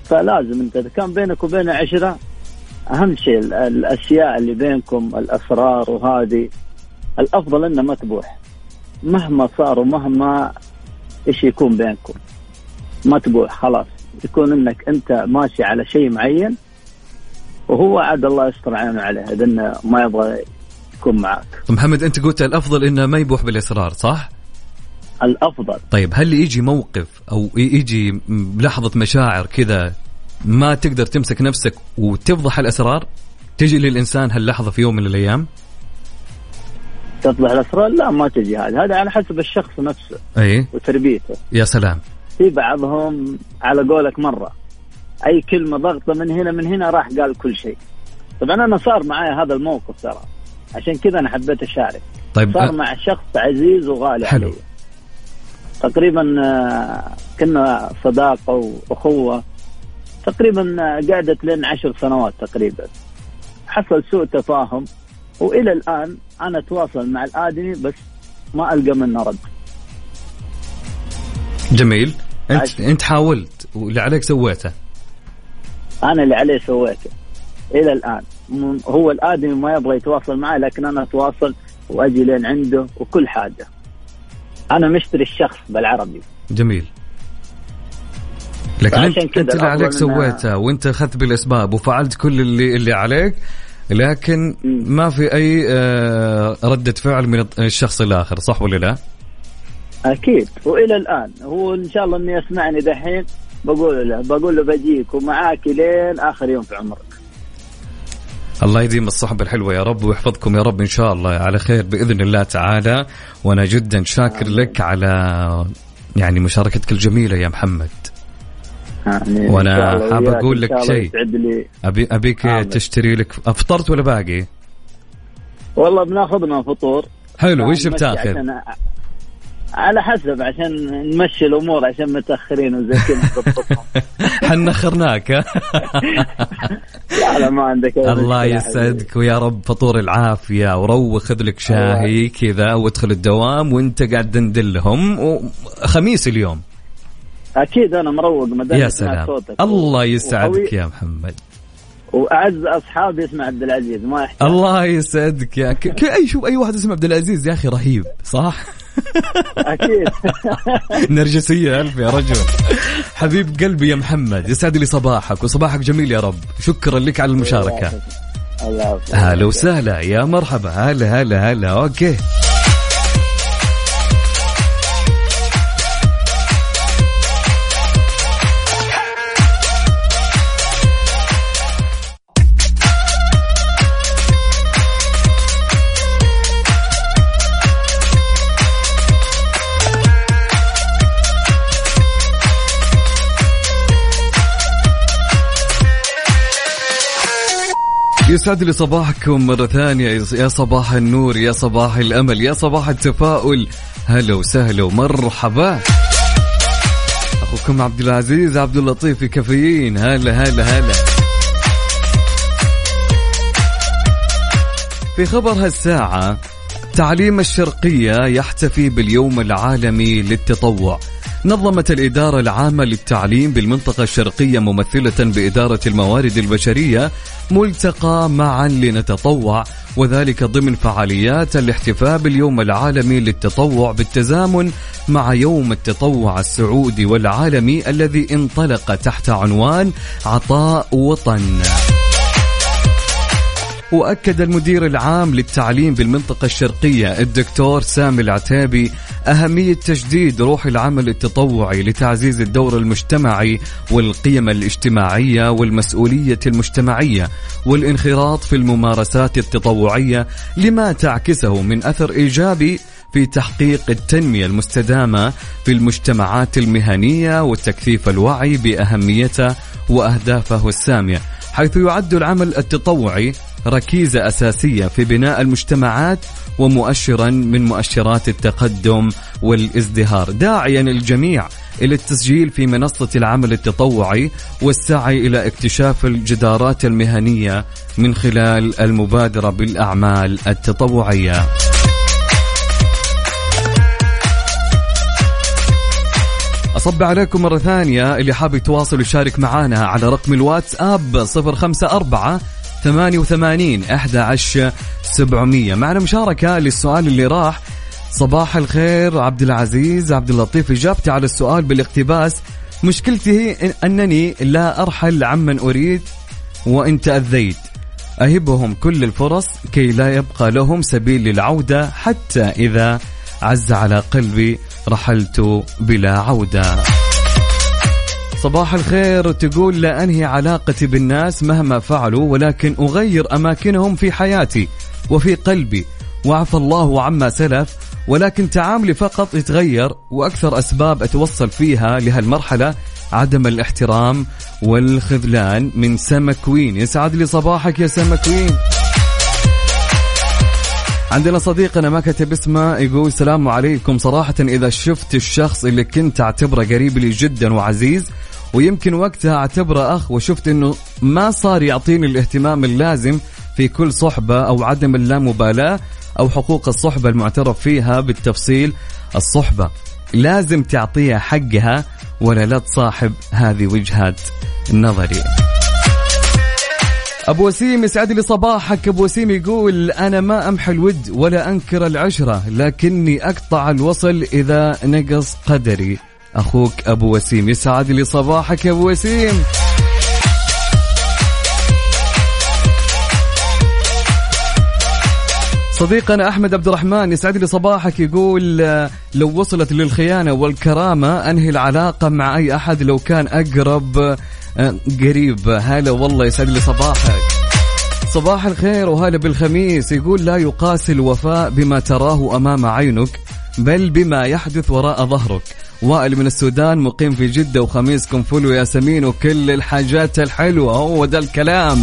فلازم أنت إذا كان بينك وبينه عشرة أهم شيء ال- الأشياء اللي بينكم الأسرار وهذه الأفضل إنه ما تبوح. مهما صار ومهما إيش يكون بينكم. ما تبوح خلاص. يكون إنك أنت ماشي على شيء معين وهو عاد الله يستر عينه عليه إذا ما يبغى يكون معك. محمد أنت قلت الأفضل إنه ما يبوح بالإسرار صح؟ الأفضل. طيب هل يجي موقف أو يجي لحظة مشاعر كذا ما تقدر تمسك نفسك وتفضح الأسرار؟ تجي للإنسان هاللحظة في يوم من الأيام؟ تطلع الأسرار؟ لا ما تجي هذا هذا على حسب الشخص نفسه أي. وتربيته. يا سلام. في بعضهم على قولك مرة أي كلمة ضغطة من هنا من هنا راح قال كل شيء. طبعا أنا صار معي هذا الموقف ترى. عشان كذا أنا حبيت أشارك. طيب صار أ- مع شخص عزيز وغالي حلو. علي. تقريبا آه، كنا صداقة وأخوة تقريبا آه، قعدت لين عشر سنوات تقريبا. حصل سوء تفاهم وإلى الآن أنا أتواصل مع الآدمي بس ما ألقى منه رد. جميل. أنت عاش. أنت حاولت واللي عليك سويته؟ أنا اللي عليه سويته. إلى الآن. م- هو الآدمي ما يبغى يتواصل معي لكن أنا أتواصل وأجي لين عنده وكل حاجة. أنا مشتري الشخص بالعربي جميل لكن انت, اللي عليك سويته وأنت أخذت بالإسباب وفعلت كل اللي اللي عليك لكن. ما في أي آه، ردة فعل من الشخص الآخر صح ولا لا؟ أكيد وإلى الآن هو إن شاء الله إنه يسمعني دحين بقول له بقول له بجيك ومعاك لين آخر يوم في عمرك الله يديم الصحبة الحلوة يا رب ويحفظكم يا رب إن شاء الله على خير بإذن الله تعالى وأنا جدا شاكر لك على يعني مشاركتك الجميلة يا محمد شاء الله حاب إن لك شيء. أبي أبيك آمين. تشتري لك أفطرت ولا باقي؟ والله بناخذنا فطور حلو وش بتاخذ؟ على حسب عشان نمشي الأمور عشان متأخرين وزي كذا. [laughs] حنخرناك ها؟ [laughs] لا لا ما عندك الله يسعدك ويا رب فطور العافية وروق خذ لك شاهي كذا وادخل الدوام وانت قاعد تندلهم وخميس اليوم. أكيد أنا مروق ما دام يا سلام. صوتك. الله يسعدك يا محمد. وأعز أصحابي اسمع عبد العزيز ما يحتاج. الله يسعدك يا ك... أي شوف أي واحد اسمه عبد العزيز يا أخي رهيب صح؟ أكيد. [laughs] نرجسية ألف يا رجل. حبيب قلبي يا محمد يسعد لي صباحك وصباحك جميل يا رب. شكرا لك على المشاركة. هلا وسهلا يا مرحبا. هلا هلا هلا. أوكي. يسعد لي صباحكم مرة ثانية. يا صباح النور يا صباح الأمل يا صباح التفاؤل. هلا وسهلا ومرحبا. أخوكم عبد العزيز عبد اللطيف في كافيين. هلا هلا هلا. في خبر هالساعة تعليم الشرقية يحتفي باليوم العالمي للتطوع. نظمت الإدارة العامة للتعليم بالمنطقة الشرقية ممثلة بإدارة الموارد البشرية ملتقى معا لنتطوع وذلك ضمن فعاليات الاحتفاء باليوم العالمي للتطوع بالتزامن مع يوم التطوع السعودي والعالمي الذي انطلق تحت عنوان عطاء وطن. وأكد المدير العام للتعليم بالمنطقة الشرقية الدكتور سامي العتابي أهمية تجديد روح العمل التطوعي لتعزيز الدور المجتمعي والقيم الاجتماعية والمسؤولية المجتمعية والانخراط في الممارسات التطوعية لما تعكسه من أثر إيجابي في تحقيق التنمية المستدامة في المجتمعات المهنية وتكثيف الوعي بأهميته وأهدافه السامية. حيث يعد العمل التطوعي ركيزة أساسية في بناء المجتمعات ومؤشرا من مؤشرات التقدم والازدهار داعيا الجميع إلى التسجيل في منصة العمل التطوعي والسعي إلى اكتشاف الجدارات المهنية من خلال المبادرة بالأعمال التطوعية. أصب عليكم مرة ثانية اللي حاب يتواصل ويشارك معنا على رقم الواتس اب 054 88 11 700 معنا مشاركة للسؤال اللي راح. صباح الخير عبد العزيز عبد اللطيف إجابتي على السؤال بالاقتباس. مشكلتي أنني لا أرحل عمن أريد وإن تأذيت. أهبهم كل الفرص كي لا يبقى لهم سبيل للعودة حتى إذا عز على قلبي رحلت بلا عودة. صباح الخير تقول لا أنهي علاقتي بالناس مهما فعلوا ولكن أغير أماكنهم في حياتي وفي قلبي وعفى الله عما سلف ولكن تعاملي فقط يتغير وأكثر أسباب أتوصل فيها لهالمرحلة عدم الاحترام والخذلان من سمكوين. يسعد لي صباحك يا سمكوين. عندنا صديقنا ما كتب اسمه يقول السلام عليكم. صراحة إذا شفت الشخص اللي كنت أعتبره قريب لي جدا وعزيز ويمكن وقتها أعتبره أخ وشفت أنه ما صار يعطيني الاهتمام اللازم في كل صحبة أو عدم اللامبالاة أو حقوق الصحبة المعترف فيها بالتفصيل. الصحبة لازم تعطيها حقها ولا لا تصاحب هذه وجهة نظري أبو وسيم يسعد لي صباحك. أبو وسيم يقول أنا ما أمحي الود ولا أنكر العشرة لكني أقطع الوصل إذا نقص قدري. أخوك أبو وسيم يسعد لي صباحك يا أبو وسيم. صديقنا أحمد عبد الرحمن يسعد لي صباحك يقول لو وصلت للخيانة والكرامة أنهي العلاقة مع أي أحد لو كان أقرب قريب؟ هلا والله يسعد لي صباحك. صباح الخير وهلا بالخميس. يقول لا يقاس الوفاء بما تراه أمام عينك بل بما يحدث وراء ظهرك. وائل من السودان مقيم في جدة وخميسكم فل وياسمين وكل الحاجات الحلوة. هو ده الكلام.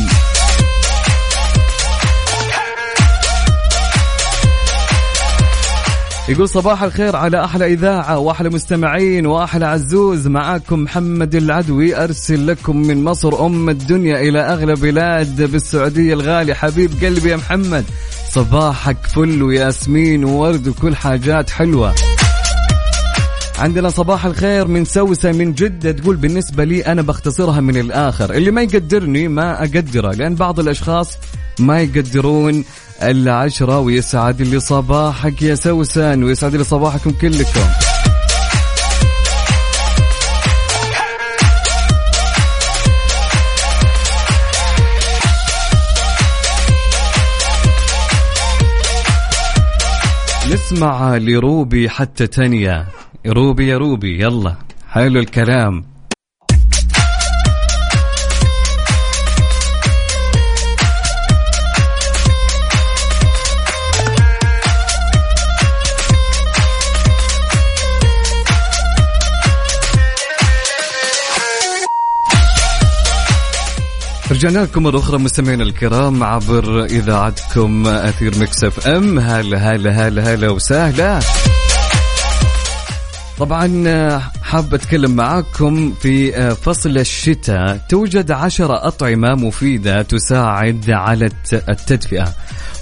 يقول صباح الخير على أحلى إذاعة وأحلى مستمعين وأحلى عزوز. معاكم محمد العدوي أرسل لكم من مصر أم الدنيا إلى أغلى بلاد بالسعودية الغالي حبيب قلبي يا محمد صباحك فل وياسمين وورد وكل حاجات حلوة. عندنا صباح الخير من سوسة من جدة تقول بالنسبة لي أنا بختصرها من الآخر. اللي ما يقدرني ما أقدره لأن بعض الأشخاص ما يقدرون العشرة ويسعد لي صباحك يا سوسن ويسعد لي صباحكم كلكم. نسمع لروبي حتى تانية. روبي يا روبي يلا. حلو الكلام. رجعنا لكم مرة أخرى مستمعينا الكرام عبر إذاعتكم أثير مكسف أم. هلا هلا هلا هلا وسهلا. طبعا حاب أتكلم معاكم في آه، فصل الشتاء. توجد عشرة أطعمة مفيدة تساعد على التدفئة.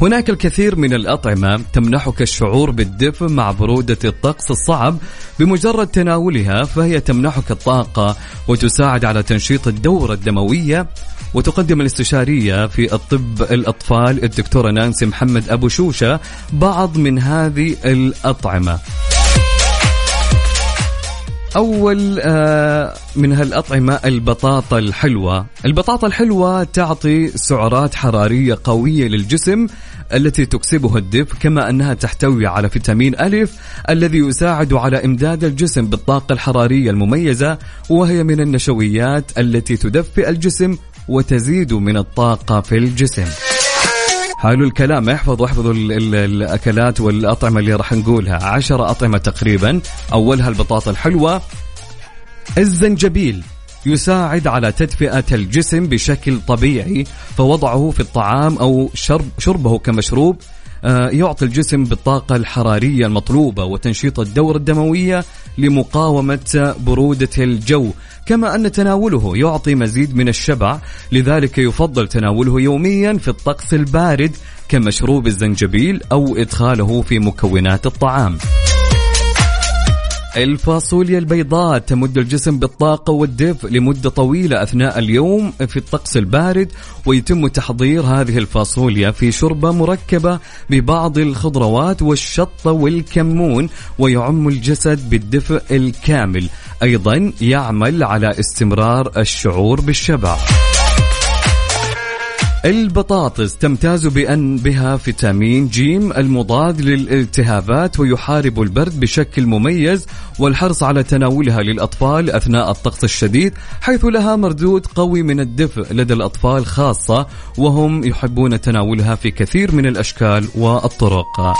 هناك الكثير من الأطعمة تمنحك الشعور بالدفء مع برودة الطقس الصعب. بمجرد تناولها فهي تمنحك الطاقة وتساعد على تنشيط الدورة الدموية. وتقدم الاستشارية في الطب الأطفال الدكتورة نانسي محمد أبو شوشة بعض من هذه الأطعمة. أول آه، من هالأطعمة البطاطا الحلوة. البطاطا الحلوة تعطي سعرات حرارية قوية للجسم التي تكسبها الدفء كما أنها تحتوي على فيتامين ألف الذي يساعد على إمداد الجسم بالطاقة الحرارية المميزة وهي من النشويات التي تدفئ الجسم وتزيد من الطاقة في الجسم. حلو الكلام. احفظوا احفظوا الأكلات والأطعمة اللي راح نقولها. عشرة أطعمة تقريبا. أولها البطاطا الحلوة. الزنجبيل يساعد على تدفئة الجسم بشكل طبيعي فوضعه في الطعام أو شرب شربه كمشروب يعطي الجسم بالطاقة الحرارية المطلوبة وتنشيط الدورة الدموية لمقاومة برودة الجو. كما أن تناوله يعطي مزيد من الشبع لذلك يفضل تناوله يوميا في الطقس البارد كمشروب الزنجبيل أو إدخاله في مكونات الطعام. الفاصوليا البيضاء تمد الجسم بالطاقة والدفء لمدة طويلة أثناء اليوم في الطقس البارد ويتم تحضير هذه الفاصوليا في شوربة مركبة ببعض الخضروات والشطة والكمون ويعم الجسد بالدفء الكامل. أيضا يعمل على استمرار الشعور بالشبع. البطاطس تمتاز بأن بها فيتامين جيم المضاد للالتهابات ويحارب البرد بشكل مميز والحرص على تناولها للأطفال أثناء الطقس الشديد حيث لها مردود قوي من الدفء لدى الأطفال خاصة وهم يحبون تناولها في كثير من الأشكال والطرق.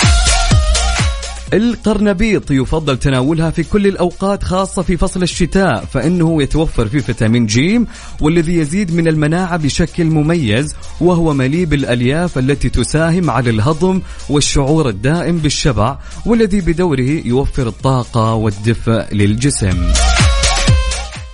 القرنبيط يفضل تناولها في كل الأوقات خاصة في فصل الشتاء فإنه يتوفر فيه فيتامين جيم والذي يزيد من المناعة بشكل مميز وهو مليء بالألياف التي تساهم على الهضم والشعور الدائم بالشبع والذي بدوره يوفر الطاقة والدفء للجسم.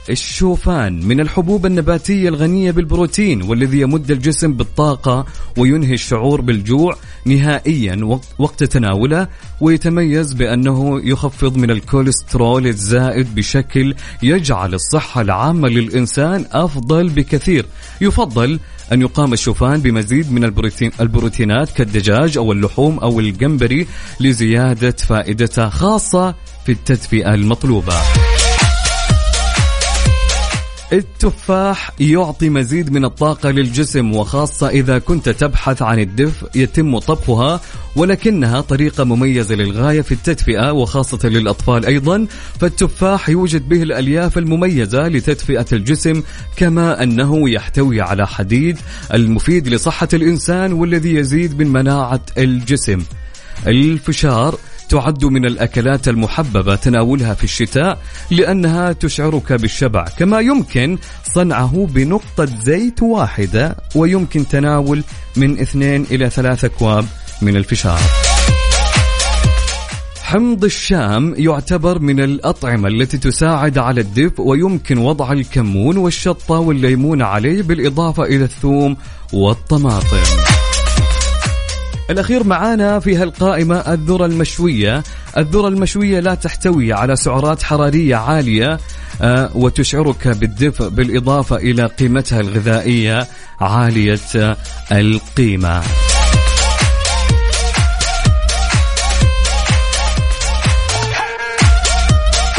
الشوفان من الحبوب النباتية الغنية بالبروتين والذي يمد الجسم بالطاقة وينهي الشعور بالجوع نهائيا وقت تناوله ويتميز بأنه يخفض من الكوليسترول الزائد بشكل يجعل الصحة العامة للإنسان أفضل بكثير. يفضل أن يقام الشوفان بمزيد من البروتين البروتينات كالدجاج أو اللحوم أو الجمبري لزيادة فائدته خاصة في التدفئة المطلوبة. التفاح يعطي مزيد من الطاقة للجسم وخاصة إذا كنت تبحث عن الدفء يتم طبخها ولكنها طريقة مميزة للغاية في التدفئة وخاصة للأطفال أيضا. فالتفاح يوجد به الألياف المميزة لتدفئة الجسم كما أنه يحتوي على حديد المفيد لصحة الإنسان والذي يزيد من مناعة الجسم. الفشار تعد من الأكلات المحببة تناولها في الشتاء لأنها تشعرك بالشبع كما يمكن صنعه بنقطة زيت واحدة ويمكن تناول من اثنين إلى ثلاثة أكواب من الفشار. حمض الشام يعتبر من الأطعمة التي تساعد على الدفء ويمكن وضع الكمون والشطة والليمون عليه بالإضافة إلى الثوم والطماطم. الأخير معانا في هالقائمة الذرة المشوية. الذرة المشوية لا تحتوي على سعرات حرارية عالية آه، وتشعرك بالدفء بالإضافة إلى قيمتها الغذائية عالية القيمة.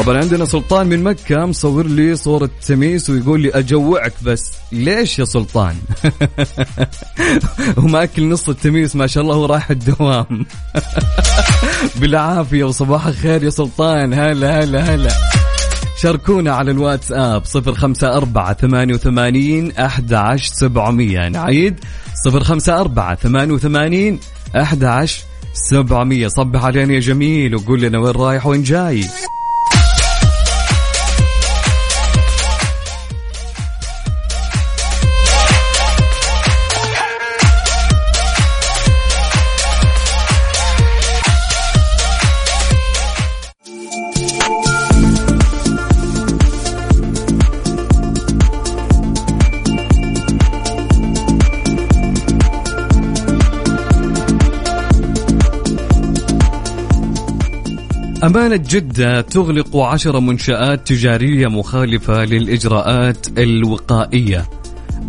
طبعا عندنا سلطان من مكة مصور لي صورة تميس ويقول لي أجوعك بس ليش يا سلطان؟ [laughs] وماكل نص التميس ما شاء الله ورايح الدوام. [laughs] بالعافية وصباح الخير يا سلطان هلا هلا هلا. شاركونا على الواتساب صفر خمسة أربعة ثمانية وثمانين أحد عشر سبعمية. نعيد؟ صفر خمسة أربعة ثمانية وثمانين أحد عشر سبعمية. صبح علينا يا جميل وقول لنا وين رايح وين جاي. أمانة جدة تغلق عشر منشآت تجارية مخالفة للإجراءات الوقائية.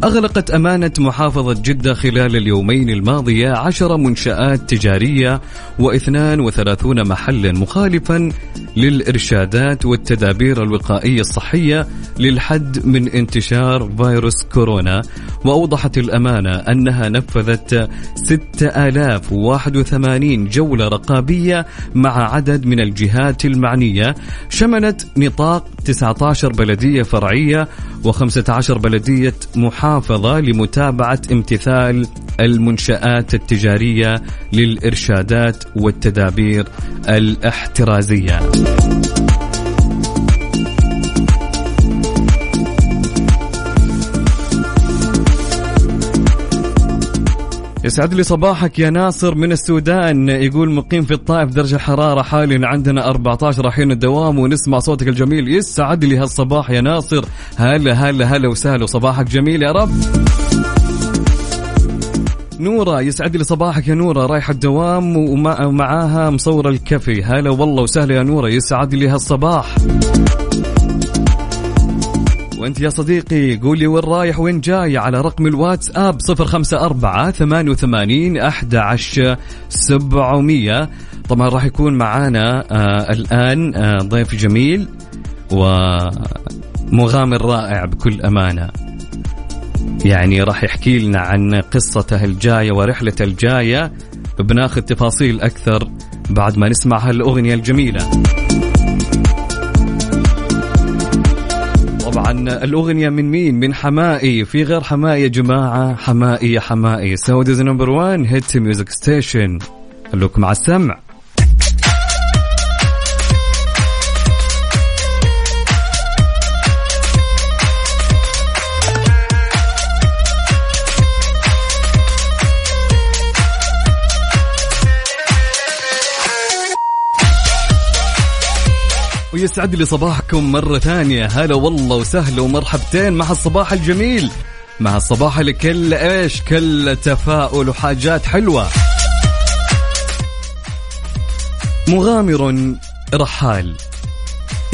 أغلقت أمانة محافظة جدة خلال اليومين الماضية عشر منشآت تجارية واثنان وثلاثون محلا مخالفا للإرشادات والتدابير الوقائية الصحية للحد من انتشار فيروس كورونا. وأوضحت الأمانة أنها نفذت 6081 جولة رقابية مع عدد من الجهات المعنية. شملت نطاق 19 بلدية فرعية و15 بلدية محافظة لمتابعة امتثال المنشآت التجارية للإرشادات والتدابير الاحترازية. يسعد لي صباحك يا ناصر من السودان. يقول مقيم في الطائف درجة الحرارة حاليا عندنا 14 رايحين الدوام ونسمع صوتك الجميل. يسعد لي هالصباح يا ناصر. هلا هلا هلا وسهلا. وصباحك جميل يا رب. نورة يسعد لي صباحك يا نورة. رايحة الدوام ومعاها مصورة ال coffee. هلا والله وسهلا يا نورة. يسعد لي هالصباح. وأنت يا صديقي قولي وين رايح وين جاي على رقم الواتس اب صفر خمسة أربعة ثمانية وثمانين أحد عشر سبعمية. طبعا راح يكون معانا آه الآن آه ضيف جميل ومغامر رائع بكل أمانة. يعني راح يحكي لنا عن قصته الجاية ورحلته الجاية. بناخذ تفاصيل أكثر بعد ما نسمع هالأغنية الجميلة. الأغنية من مين؟ من حماقي. في غير حماقي يا جماعة. حماقي يا حماقي. Saudi's number 1 hit music station. خلوكم مع السمع. ويسعد لي صباحكم مرة ثانية. هلا والله وسهلا ومرحبتين مع الصباح الجميل. مع الصباح اللي كل إيش؟ كل تفاؤل وحاجات حلوة. مغامر رحال.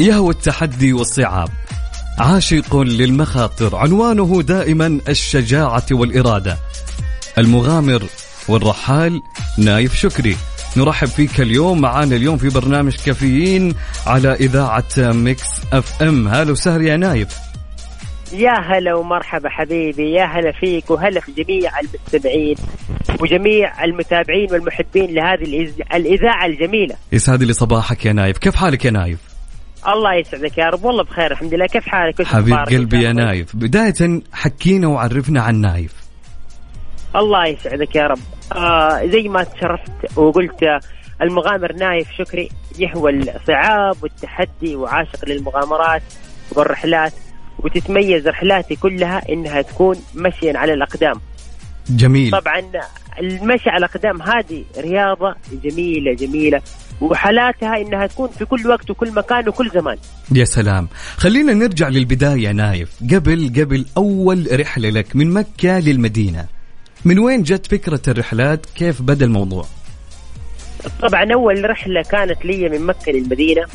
يهوى التحدي والصعاب. عاشق للمخاطر. عنوانه دائما الشجاعة والإرادة. المغامر والرحال نايف شكري. نرحب فيك اليوم معانا اليوم في برنامج كافيين على إذاعة Mix FM. هلا وسهلا يا نايف. يا هلا ومرحبا حبيبي يا هلا فيك وهلا في جميع المستمعين وجميع المتابعين والمحبين لهذه الإذاعة الجميلة. يسعد لي صباحك يا نايف. كيف حالك يا نايف؟ الله يسعدك يا رب والله بخير الحمد لله. كيف حالك حبيب؟ قلبي يا؟ نايف. بداية حكينا وعرفنا عن نايف. الله يسعدك يا رب. آه زي ما تشرفت وقلت آه، المغامر نايف شكري يهوى الصعاب والتحدي وعاشق للمغامرات والرحلات وتتميز رحلاتي كلها إنها تكون مشيا على الأقدام. جميل. طبعا المشي على الأقدام هذه رياضة جميلة جميلة وحالاتها إنها تكون في كل وقت وكل مكان وكل زمان. يا سلام. خلينا نرجع للبداية يا نايف. قبل قبل أول رحلة لك من مكة للمدينة من وين جت فكرة الرحلات؟ كيف بدأ الموضوع؟ طبعا أول رحلة كانت لي من مكة للمدينة.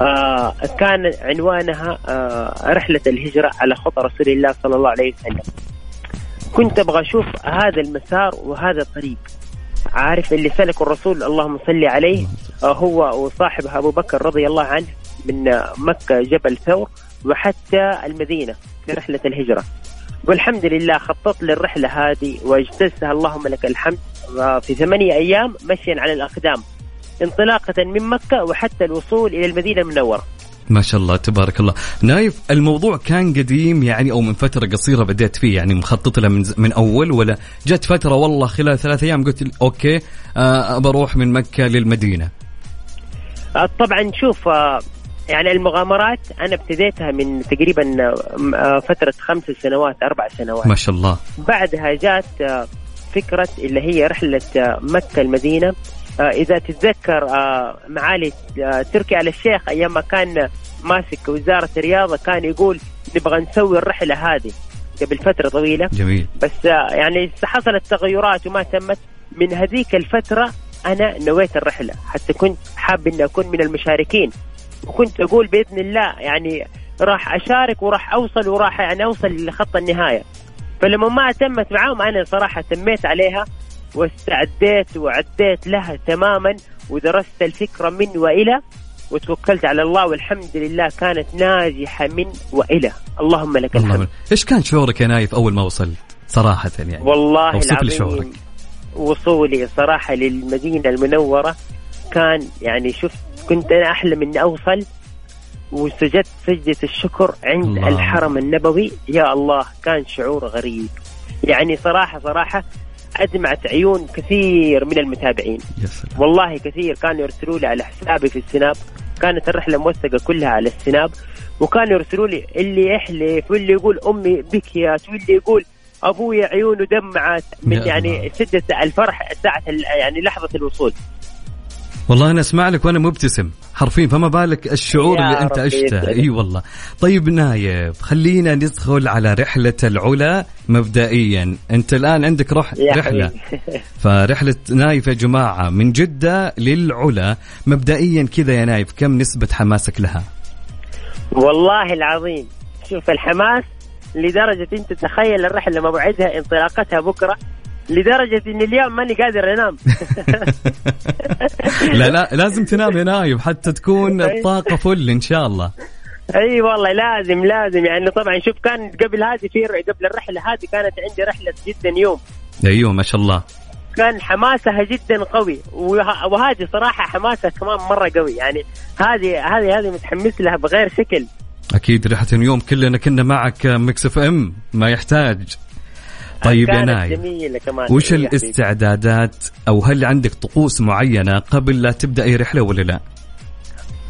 آه كان عنوانها آه رحلة الهجرة على خطى رسول الله صلى الله عليه وسلم. كنت أبغى أشوف هذا المسار وهذا الطريق. عارف اللي سلك الرسول اللهم صل عليه آه هو وصاحبه أبو بكر رضي الله عنه من آه، مكة جبل ثور وحتى المدينة في رحلة الهجرة. والحمد لله خططت للرحله هذه واجتزتها. اللهم لك الحمد. في ثمانية أيام مشيا على الأقدام انطلاقة من مكة وحتى الوصول إلى المدينة المنورة. ما شاء الله تبارك الله. نايف الموضوع كان قديم يعني أو من فترة قصيرة بديت فيه يعني مخطط له من, من أول ولا جت فترة والله خلال ثلاث أيام قلت okay آه بروح من مكة للمدينة. آه، طبعا شوف آه، يعني المغامرات أنا ابتديتها من تقريبا آه، آه، فترة خمس سنوات أربع سنوات. ما شاء الله. بعدها جات آه، فكرة اللي هي رحلة مكة المدينة. آه، إذا تتذكر معالي تركي آل الشيخ أيام ما كان ماسك وزارة الرياضة كان يقول نبغى نسوي الرحلة هذه قبل فترة طويلة. جميل. بس يعني حصلت تغيرات وما تمت. من هذيك الفترة أنا نويت الرحلة حتى كنت حاب إني أكون من المشاركين. وكنت أقول بإذن الله يعني راح أشارك وراح أوصل وراح يعني أوصل لخط النهاية. فلما ما تمت معاهم أنا صراحة تميت عليها واستعديت وعديت لها تماما ودرست الفكرة من وإلى وتوكلت على الله والحمد لله كانت ناجحة من وإلى. اللهم لك الحمد. الله إيش كان شعورك يا نايف أول ما وصل؟ صراحة يعني. والله أوصف لي شعورك. وصولي صراحة للمدينة المنورة كان يعني شفت كنت أنا أحلم إني أوصل وسجدت سجدة الشكر عند الله. الحرم النبوي. يا الله كان شعور غريب. يعني صراحة صراحة أدمعت عيون كثير من المتابعين. يا سلام. والله كثير كانوا يرسلوا لي على حسابي في السناب. كانت الرحلة موثقة كلها على السناب. وكانوا يرسلوا لي اللي يحلف واللي يقول أمي بكيت واللي يقول أبوي عيونه دمعت. من يعني. شدة الفرح ساعة يعني لحظة الوصول. والله أنا أسمع لك وأنا مبتسم حرفيا فما بالك الشعور اللي أنت عشته. إي والله. طيب نايف خلينا ندخل على رحلة العلا مبدئيا. أنت الآن عندك رح رحلة. فرحلة نايف يا جماعة من جدة للعلا. مبدئيا كذا يا نايف كم نسبة حماسك لها؟ والله العظيم. شوف الحماس لدرجة أنت تخيل الرحلة موعدها انطلاقتها بكرة. لدرجة إن اليوم ماني قادر أنام. [laughs] لا لا لازم تنام يا نايف حتى تكون الطاقه full إن شاء الله. أي والله لازم لازم. يعني طبعا شوف كان قبل هذه في قبل الرحلة هذه كانت عندي رحلة جدة نيوم. أيوه ما شاء الله. كان حماسها جدا قوي. وه- وهذه صراحة حماسها كمان مرة قوي. يعني هذه هذه هذه متحمس لها بغير شكل. أكيد رحلة نيوم كلنا كنا معك Mix FM. ما يحتاج. طيب يا نايف وش. الاستعدادات؟ أو هل عندك طقوس معينة قبل لا تبدأ أي رحلة ولا لا؟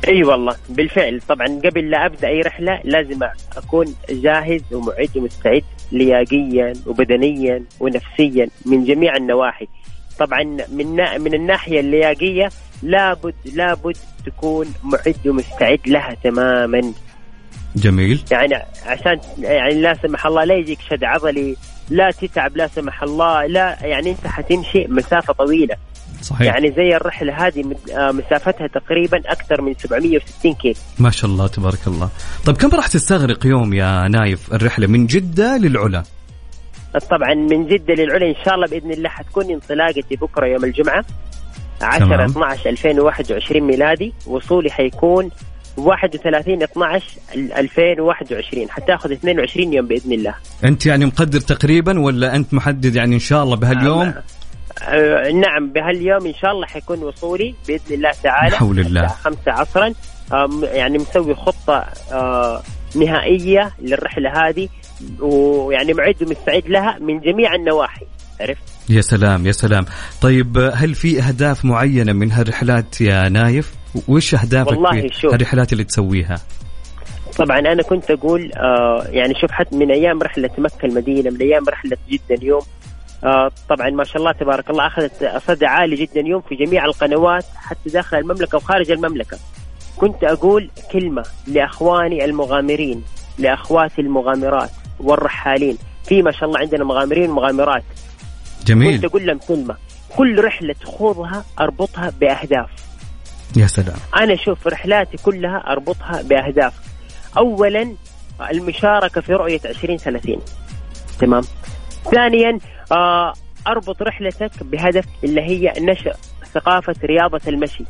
أي والله بالفعل. طبعا قبل لا أبدأ أي رحلة لازم أكون جاهز ومعد ومستعد لياقيا وبدنيا ونفسيا من جميع النواحي. طبعا من من الناحية اللياقية لابد لابد تكون معد ومستعد لها تماما. جميل. يعني عشان يعني لا سمح الله لا يجيك شد عضلي لا تتعب لا سمح الله لا يعني أنت حتمشي مسافة طويلة. صحيح. يعني زي الرحلة هذه آه، مسافتها تقريبا أكثر من 760 كيلو. ما شاء الله تبارك الله. طيب كم راح تستغرق يوم يا نايف الرحلة؟ من جدة للعلا؟ طبعا من جدة للعلا إن شاء الله بإذن الله حتكون انطلاقتي بكرة يوم الجمعة 10 تمام. 12 2021 ميلادي. وصولي حيكون 31 12 2021 حتاخذ 22 يوم بإذن الله أنت يعني مقدر تقريبا ولا أنت محدد يعني إن شاء الله بهاليوم؟ آه نعم بهاليوم إن شاء الله حيكون وصولي بإذن الله تعالى حول الله. الساعة 5 عصرا آم، يعني مسوي خطة آه نهائية للرحلة هذه ويعني معد ومستعد لها من جميع النواحي عرفت؟ يا سلام يا سلام طيب هل في أهداف معينة من هالرحلات يا نايف؟ وش أهدافك والله في شوف. الرحلات اللي تسويها؟ طبعا أنا كنت أقول آه يعني شوف حتى من أيام رحلة مكة المدينة من أيام رحلة جده اليوم آه طبعا ما شاء الله تبارك الله أخذت صدى عالي جدا اليوم في جميع القنوات حتى داخل المملكة وخارج المملكة. كنت أقول كلمة لأخواني المغامرين لأخواتي المغامرات والرحالين. في ما شاء الله عندنا مغامرين ومغامرات. جميل. كنت أقول لهم كلمة. كل رحلة تخوضها أربطها بأهداف. يا سلام. أنا أشوف رحلاتي كلها أربطها بأهداف. اولا المشاركة في رؤية 2030 تمام؟ ثانيا آه أربط رحلتك بهدف اللي هي نشر ثقافة رياضة المشي.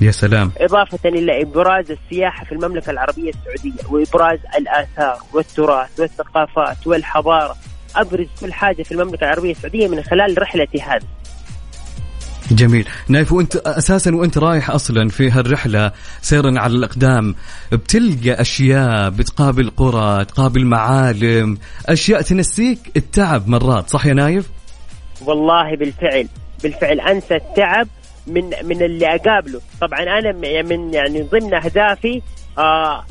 يا سلام. إضافة إلى إبراز السياحة في المملكة العربية السعودية وإبراز الآثار والتراث والثقافات والحضارة. أبرز كل حاجة في المملكة العربية السعودية من خلال رحلتي هذه. جميل. نايف وانت أساسا وانت رايح أصلا في هالرحلة سيرا على الأقدام بتلقى أشياء بتقابل قرى تقابل معالم أشياء تنسيك التعب مرات صح يا نايف؟ والله بالفعل بالفعل أنسى التعب من من اللي أقابله. طبعا أنا م- من يعني ضمن أهدافي آه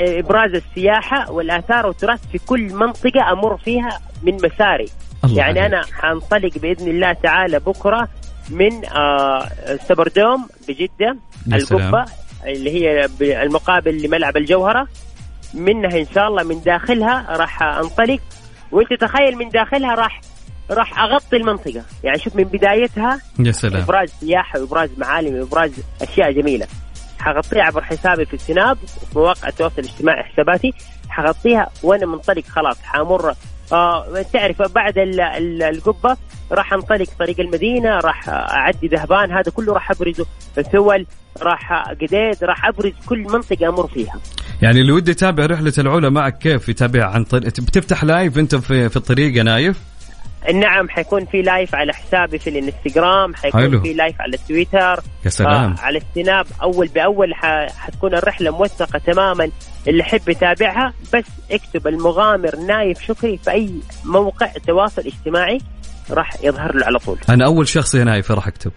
إبراز السياحة والآثار والتراث في كل منطقة أمر فيها من مساري. الله يعني عليك. أنا حانطلق بإذن الله تعالى بكرة من آه سبردوم بجدة يا سلام. القبة اللي هي المقابل لملعب الجوهرة. منها إن شاء الله من داخلها راح أنطلق. وأنت تخيل من داخلها راح راح أغطي المنطقة. يعني شوف من بدايتها يا سلام. إبراز سياحة وإبراز معالم وإبراز أشياء جميلة. حغطيها عبر حسابي في السناب في مواقع التواصل الاجتماعي حساباتي. حغطيها وأنا منطلق خلاص. حامر آه تعرف بعد ال- ال- القبة راح انطلق طريق المدينة راح أعدي ذهبان هذا كله راح أبرزه ثول راح قديد راح أبرز كل منطقة أمر فيها. يعني اللي ودي يتابع رحلة العلا معك كيف يتابع عن طريق بتفتح live أنت في في الطريق يا نايف؟ نعم حيكون في live على حسابي في الانستغرام حيكون حلو. في live على التويتر يا سلام. آه على السناب. أول بأول. حتكون الرحلة موثقة تماما. اللي يحب يتابعها بس اكتب المغامر نايف شكري في أي موقع تواصل اجتماعي راح يظهر له على طول. أنا أول شخص يا نايف راح أكتب.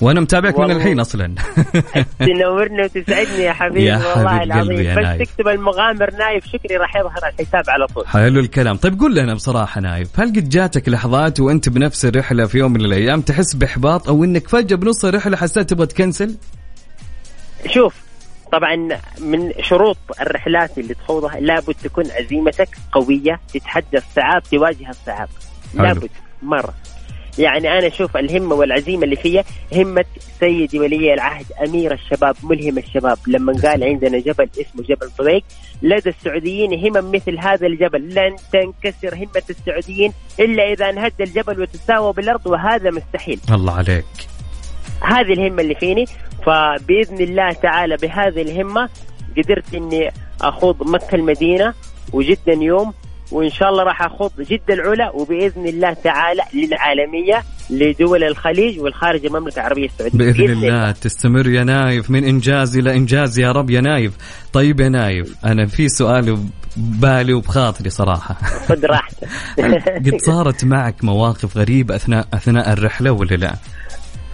وأنا متابعك من والله. الحين أصلا. [laughs] تنورني وتسعدني يا حبيبي يا والله حبيب العظيم. قلبي يا بس نايف. تكتب المغامر نايف شكري راح يظهر الحساب على طول. حلو الكلام. طيب قول لنا بصراحة نايف هل قد جاتك لحظات وأنت بنفس الرحلة في يوم من الأيام تحس بإحباط أو إنك فجأة بنص الرحلة حسيت تبغى تكنسل؟ شوف طبعا من شروط الرحلات اللي تخوضها لابد تكون عزيمتك قوية تتحدى الصعاب تواجه الصعاب. لابد مرة. يعني أنا أشوف الهمة والعزيمة اللي فيها همة سيدي ولي العهد أمير الشباب ملهم الشباب. لما قال عندنا جبل اسمه جبل طويق لدى السعوديين همم مثل هذا الجبل. لن تنكسر همة السعوديين إلا إذا انهد الجبل وتساوى بالأرض وهذا مستحيل. الله عليك. هذه الهمة اللي فيني. فبإذن الله تعالى بهذه الهمة قدرت إني أخوض مكة المدينة وجدة يوم وإن شاء الله راح أخوض جدة العلا وبإذن الله تعالى للعالمية لدول الخليج والخارج المملكة العربية السعودية. بإذن الله تستمر يا نايف. من إنجاز إلى إنجاز يا رب يا نايف. طيب يا نايف أنا في سؤال ببالي وبخاطري صراحة. خذ راحتك. [laughs] قد صارت معك مواقف غريبة أثناء أثناء الرحلة ولا لا؟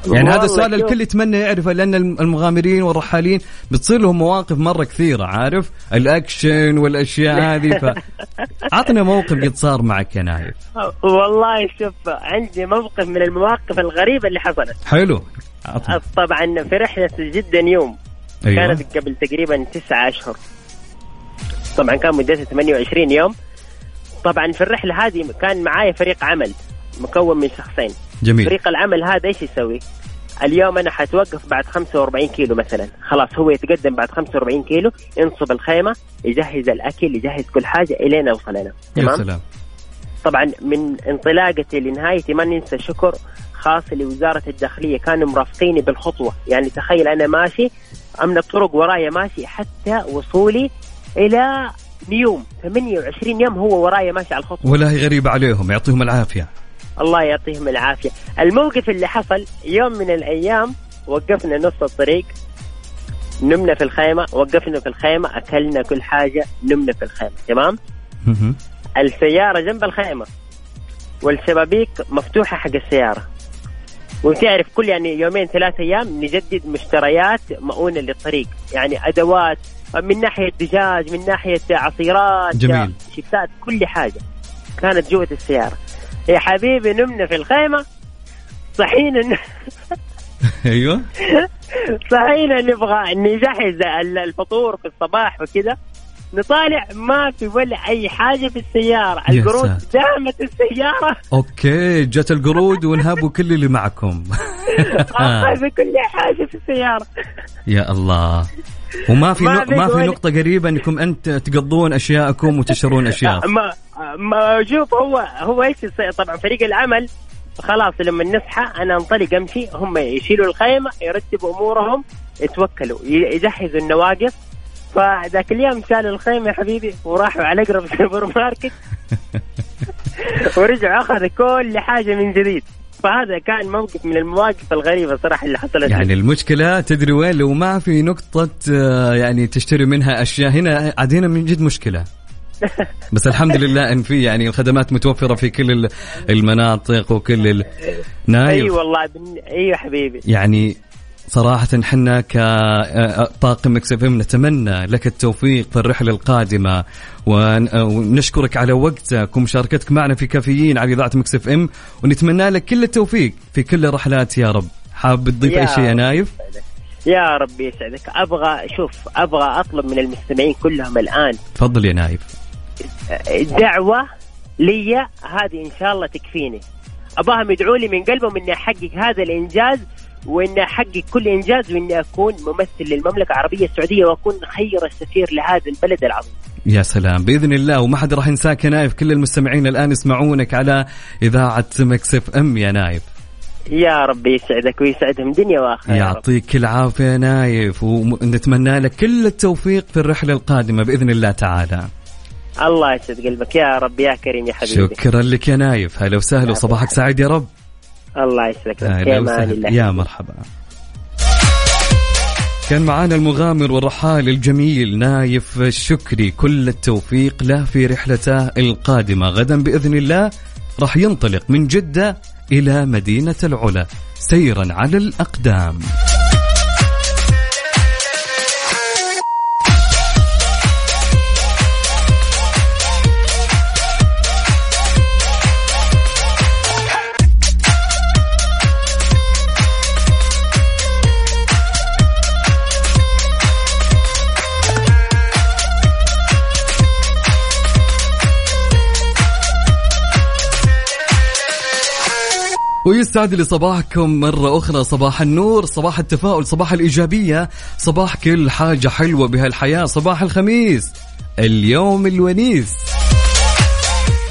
يعني هذا السؤال. الكل يتمنى يعرفه لأن المغامرين والرحالين بتصير لهم مواقف مرة كثيرة عارف؟ الأكشن والأشياء [laughs] هذه ف عطنا موقف قد صار معك يا نايف. والله شوف عندي موقف من المواقف الغريبة اللي حصلت. حلو. عطنا. طبعا في رحلة جدة يوم أيوه. كانت قبل تقريبا تسعة أشهر. طبعا كان مدتها 28 يوم. طبعا في الرحلة هذه كان معايا فريق عمل. مكون من شخصين. جميل. فريق العمل هذا إيش يسوي؟ اليوم أنا حتوقف بعد 45 كيلو مثلا. خلاص هو يتقدم بعد 45 كيلو ينصب الخيمة يجهز الأكل يجهز كل حاجة الين اوصل أنا يا تمام؟ سلام. طبعا من انطلاقتي لنهايتي ما ننسى شكر خاص لوزارة الداخلية. كانوا مرافقيني بالخطوة. يعني تخيل أنا ماشي أمن الطرق ورايا ماشي حتى وصولي إلى نيوم. 28 يوم هو ورايا ماشي على الخطوة. ولا هي غريبة عليهم يعطيهم العافية. الله يعطيهم العافية. الموقف اللي حصل يوم من الأيام وقفنا نص الطريق نمنا في الخيمة وقفنا في الخيمة أكلنا كل حاجة نمنا في الخيمة تمام؟ مهم. السيارة جنب الخيمة والشبابيك مفتوحة حق السيارة. وتعرف كل يعني يومين ثلاثة أيام نجدد مشتريات مؤونة للطريق. يعني أدوات من ناحية دجاج من ناحية عصيرات جميل. شيبسات كل حاجة. كانت جوة السيارة. يا حبيبي نمنا في الخيمة. صحينا [laughs] أيوه. صحينا نبغى نجهز ال- الفطور في الصباح وكذا. نطالع ما في ولا أي حاجة في السيارة. يا القرود. دامت السيارة. أوكي جت القرود ونهبوا كل اللي معكم. [laughs] اخذ كل حاجة في السيارة. يا الله. وما في ما ما في نقطة قريبة إنكم أنت تقضون أشياءكم وتشترون [laughs] أشياء. ما ما شوف هو هو إيش؟ طبعا فريق العمل خلاص لما نصحى أنا أنطلق أمشي هم يشيلوا الخيمة يرتبوا أمورهم يتوكلوا يجهزوا النواقص. فذاك اليوم شالوا الخيمة يا حبيبي وراحوا على أقرب [laughs] سوبر ماركت. [laughs] ورجعوا أخذوا كل حاجة من جديد. فهذا كان موقف من المواقف الغريبة صراحة اللي حصلت يعني لي. المشكلة تدري وين؟ لو ما في نقطة آه، يعني تشتري منها أشياء. هنا عاد هنا من جد مشكلة. [laughs] بس الحمد لله إن في يعني الخدمات متوفرة في كل ال- المناطق وكل ال... نايف. اي والله بن... أيوه حبيبي. يعني صراحة حنا كطاقم Mix FM نتمنى لك التوفيق في الرحلة القادمة. ون- ونشكرك على وقتك ومشاركتك معنا في كافيين على إذاعة Mix FM. ونتمنى لك كل التوفيق في كل الرحلات يا رب. حاب تضيف أي شيء يا. نايف؟ يا ربي يسعدك. أبغى شوف أبغى أطلب من المستمعين كلهم الآن. تفضل يا نايف. دعوة لي هذه إن شاء الله تكفيني. أباهم يدعوا لي من قلبهم اني أحقق هذا الإنجاز واني احقق كل إنجاز وإني أكون ممثل للمملكة العربية السعودية وأكون خير السفير لهذا البلد العظيم. يا سلام. بإذن الله وما حد راح ينساك يا نايف كل المستمعين الآن يسمعونك على إذاعة Mix FM يا نايف. يا رب يسعدك ويسعدهم دنيا وآخرة. يعطيك العافية يا نايف. ونتمنى لك كل التوفيق في الرحلة القادمة بإذن الله تعالى. الله يسعد قلبك. يا رب يا كريم يا حبيبي. شكرا لك يا نايف. هلا وسهلا. وصباحك سعيد يا رب. الله يسعدك يا مرحبا. كان معانا المغامر والرحال الجميل نايف الشكري. كل التوفيق له في رحلته القادمة. غدا بإذن الله راح ينطلق من جدة إلى مدينة العلا سيرا على الأقدام. ويستعد لي صباحكم مرة أخرى. صباح النور صباح التفاؤل صباح الإيجابية صباح كل حاجة حلوة بهالحياة. صباح الخميس اليوم الونيس.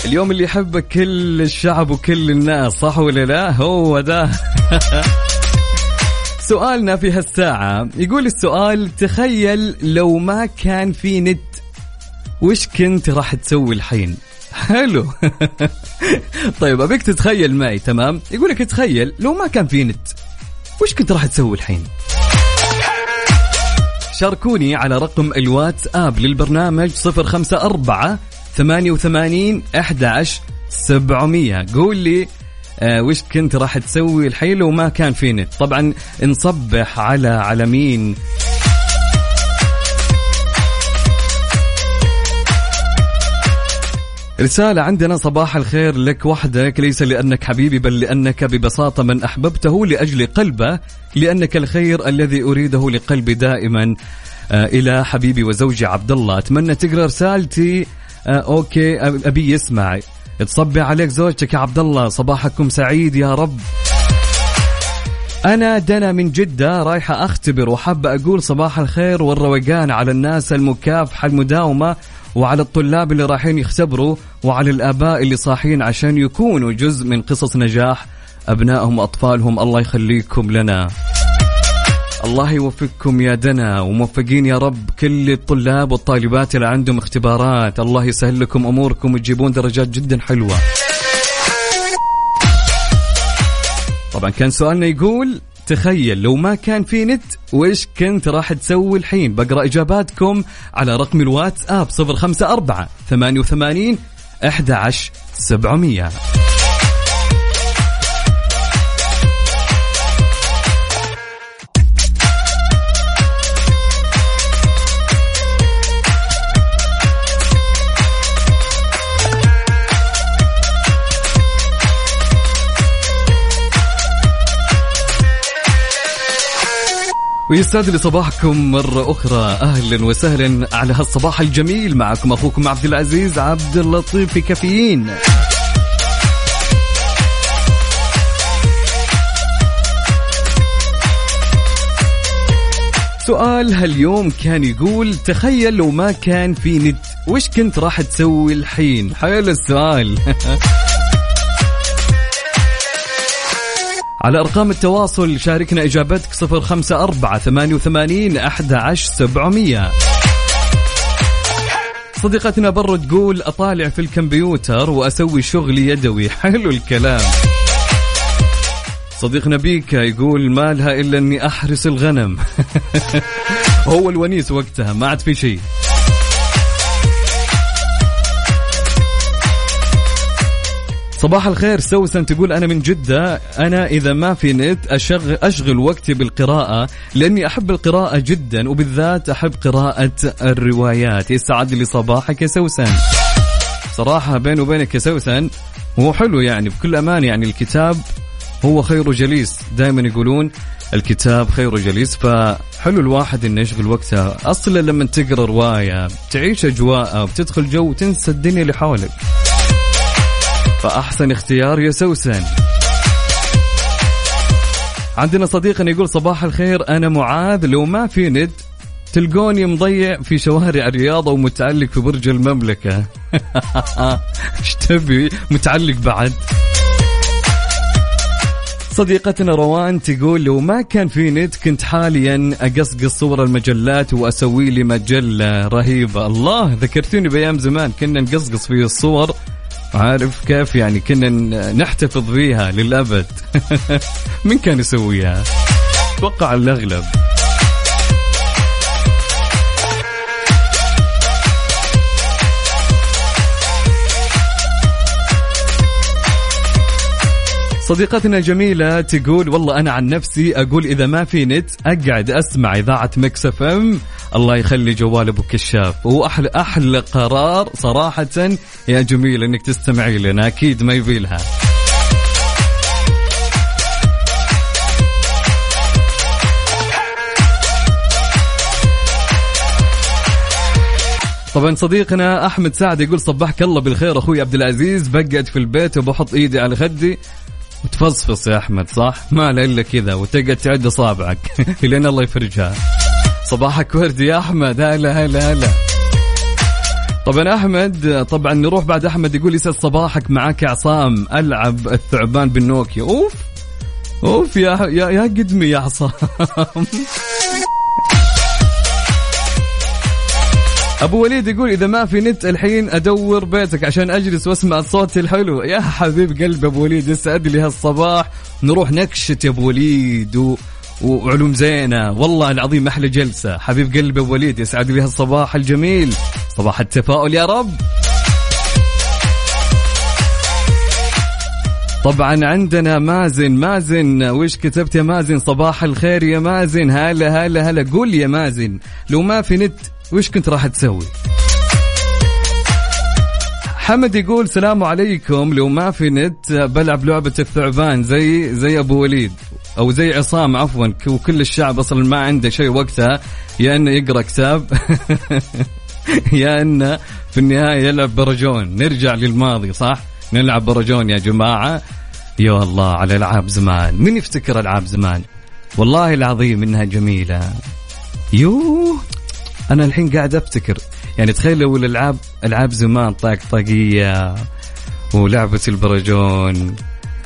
اليوم اللي يحبك كل الشعب وكل الناس صح ولا لا؟ هو ده [laughs] سؤالنا في هالساعة يقول السؤال تخيل لو ما كان في نت وش كنت راح تسوي الحين؟ حلو. طيب أبيك تتخيل معي تمام؟ يقول لك تخيل لو ما كان في نت وش كنت راح تسوي الحين؟ شاركوني على رقم الواتس اب للبرنامج 054 88 11 700 قول لي آه وش كنت راح تسوي الحين لو ما كان في نت؟ طبعا نصبح على على مين؟ رسالة عندنا صباح الخير لك وحدك ليس لأنك حبيبي بل لأنك ببساطة من أحببته لأجل قلبه لأنك الخير الذي أريده لقلبي دائما. آه إلى حبيبي وزوجي عبد الله أتمنى تقرأ رسالتي. آه أوكي أبي يسمع. تصبي عليك زوجتك يا عبد الله صباحكم سعيد يا رب. أنا دنا من جدة رايحة أختبر وحابة أقول صباح الخير والروقان على الناس المكافحة المداومة وعلى الطلاب اللي رايحين يختبروا وعلى الآباء اللي صاحين عشان يكونوا جزء من قصص نجاح. أبنائهم وأطفالهم الله يخليكم لنا. الله يوفقكم يا دنا وموفقين يا رب كل الطلاب والطالبات اللي عندهم اختبارات. الله يسهل لكم أموركم وتجيبون درجات جدا حلوة. طبعا كان سؤالنا يقول تخيل لو ما كان في نت وش كنت راح تسوي الحين؟ بقرأ إجاباتكم على رقم الواتساب 054 88 11700 ويستعد لي صباحكم مرة أخرى. أهلا وسهلا على هالصباح الجميل. معكم أخوكم عبد العزيز عبد اللطيف في كافيين. سؤال هاليوم كان يقول تخيل لو ما كان في نت وش كنت راح تسوي الحين؟ حلو السؤال. [laughs] على أرقام التواصل شاركنا إجابتك صفر خمسة أربعة ثمانية وثمانين أحد عشر سبعمية. صديقتنا برو تقول أطالع في الكمبيوتر وأسوي شغلي يدوي. حلو الكلام. صديقنا بيكا يقول ما لها إلا أني أحرس الغنم. [laughs] هو الونيس وقتها ما عاد في شيء. صباح الخير سوسن تقول أنا من جدة. أنا إذا ما في نت أشغل, أشغل وقتي بالقراءة لأني أحب القراءة جدا وبالذات أحب قراءة الروايات. يسعد لي صباحك يا سوسن صراحة بيني وبينك يا سوسن هو حلو يعني بكل أمان يعني الكتاب هو خير جليس دائما يقولون الكتاب خير جليس فحلو الواحد إنه يشغل وقته. أصلا لما تقرأ رواية تعيش اجواء وبتدخل جو تنسى الدنيا اللي حولك. فأحسن اختيار يا سوسن عندنا صديقنا يقول صباح الخير أنا معاذ لو ما في ند تلقوني مضيع في شوارع الرياض ومتعلق في برج المملكة. [laughs] إيش تبي؟ متعلق بعد. صديقتنا روان تقول لو ما كان في نت كنت حاليا أقصقص صور المجلات وأسوي لي مجلة رهيبة. الله ذكرتوني بأيام زمان كنا نقصقص في الصور عارف كيف يعني كنا نحتفظ فيها للأبد. [laughs] من كان يسويها؟ أتوقع الاغلب صديقتنا جميلة تقول والله أنا عن نفسي أقول إذا ما في نت أقعد أسمع إذاعة Mix FM. الله يخلي جوال أبو كشاف. وهو أحلى قرار صراحة يا جميل إنك تستمعي لنا. أكيد ما يبي لها. طبعا صديقنا أحمد سعد يقول صبحك الله بالخير أخوي عبد العزيز. بقعد في البيت وبحط إيدي على خدي. وتفصفص يا أحمد صح؟ ما إلا كذا وتقعد تعد إصابعك [laughs] لين الله يفرجها. صباحك ورد يا أحمد هلا هلا هلا. طبعا أحمد طبعا نروح بعد أحمد يقول يسعد صباحك معك عصام ألعب الثعبان بالنوكيا أوف أوف يا يا قدمي يا عصام [laughs] أبو وليد يقول إذا ما في نت الحين أدور بيتك عشان أجلس وأسمع صوتي الحلو. يا حبيب قلب أبو وليد يسعد لي هالصباح. نروح نكشت يا أبو وليد و... وعلوم زينة. والله العظيم أحلى جلسة. حبيب قلب أبو وليد يسعد لي هالصباح الجميل. صباح التفاؤل يا رب. طبعا عندنا مازن. مازن وش كتبت يا مازن؟ صباح الخير يا مازن. هلا هلا هلا. قول يا مازن لو ما في نت وش كنت راح تسوي؟ حمد يقول سلام عليكم لو ما في نت بلعب لعبة الثعبان زي زي أبو وليد أو زي عصام عفوا وكل الشعب أصلا ما عنده شيء وقتها يا إنه يقرأ كتاب [laughs] يا إنه في النهاية يلعب برجون. نرجع للماضي صح؟ نلعب برجون يا جماعة. يا الله على ألعاب زمان. من يفتكر ألعاب زمان؟ والله العظيم إنها جميلة. يوه. أنا الحين قاعد افتكر يعني تخيل لو الالعاب ألعاب زمان طاق طاقية ولعبة البرجون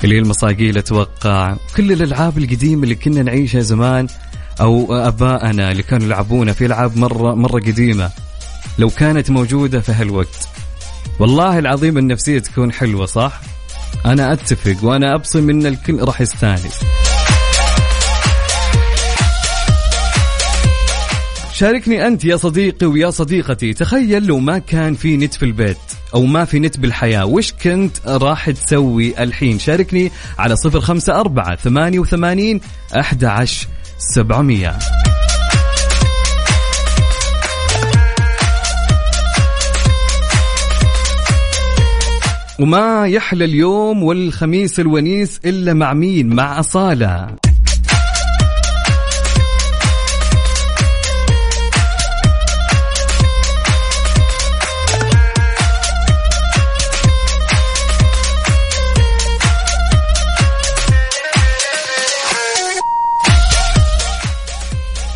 اللي هي المصاقيل أتوقع. كل الألعاب القديمة اللي كنا نعيشها زمان أو ابائنا اللي كانوا يلعبونها في ألعاب مره مرة قديمة لو كانت موجودة في هالوقت. والله العظيم النفسية تكون حلوة صح؟ أنا أتفق وأنا أبصم إن الكل راح يستانس. شاركني أنت يا صديقي ويا صديقتي. تخيل لو ما كان في نت في البيت أو ما في نت بالحياة وش كنت راح تسوي الحين؟ شاركني على صفر خمسة أربعة ثمانية وثمانين أحد عشر سبعمية. وما يحلى اليوم والخميس الونيس إلا مع مين؟ مع أصالة.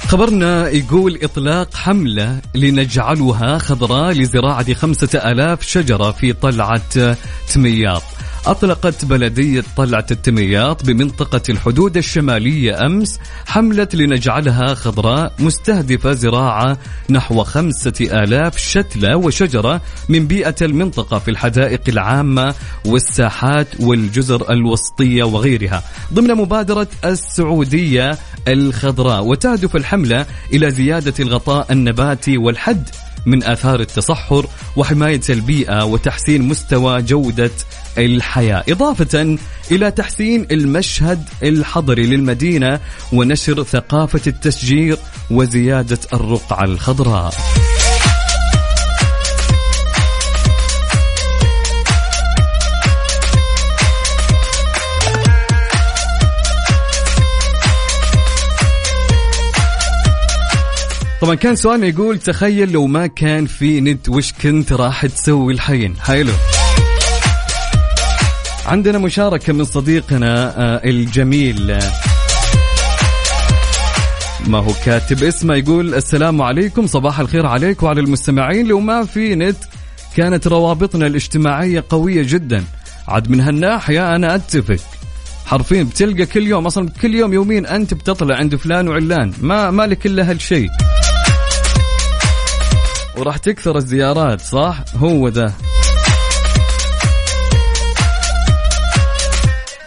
خبرنا يقول إطلاق حملة لنجعلها خضراء لزراعة خمسة ألاف شجرة في طلعة تمياط أطلقت بلدية طلعة التمياط بمنطقة الحدود الشمالية أمس حملة لنجعلها خضراء مستهدفة زراعة نحو خمسة آلاف شتلة وشجرة من بيئة المنطقة في الحدائق العامة والساحات والجزر الوسطية وغيرها. ضمن مبادرة السعودية الخضراء وتهدف الحملة إلى زيادة الغطاء النباتي والحد من آثار التصحر وحماية البيئة وتحسين مستوى جودة الحياة. إضافة إلى تحسين المشهد الحضري للمدينة ونشر ثقافة التشجير وزيادة الرقعة الخضراء. طبعا كان سؤالنا يقول تخيل لو ما كان في نت وش كنت راح تسوي الحين؟ حلو عندنا مشاركة من صديقنا آه، الجميل. ما هو كاتب اسمه يقول السلام عليكم صباح الخير عليك وعلى المستمعين. لو ما في نت كانت روابطنا الاجتماعية قوية جدا. عاد من هالناحية أنا أتفق. حرفيا بتلقى كل يوم أصلا كل يوم يومين أنت بتطلع عند فلان وعلان. ما ما لك إلا هالشيء وراح تكثر الزيارات صح؟ هو ذا.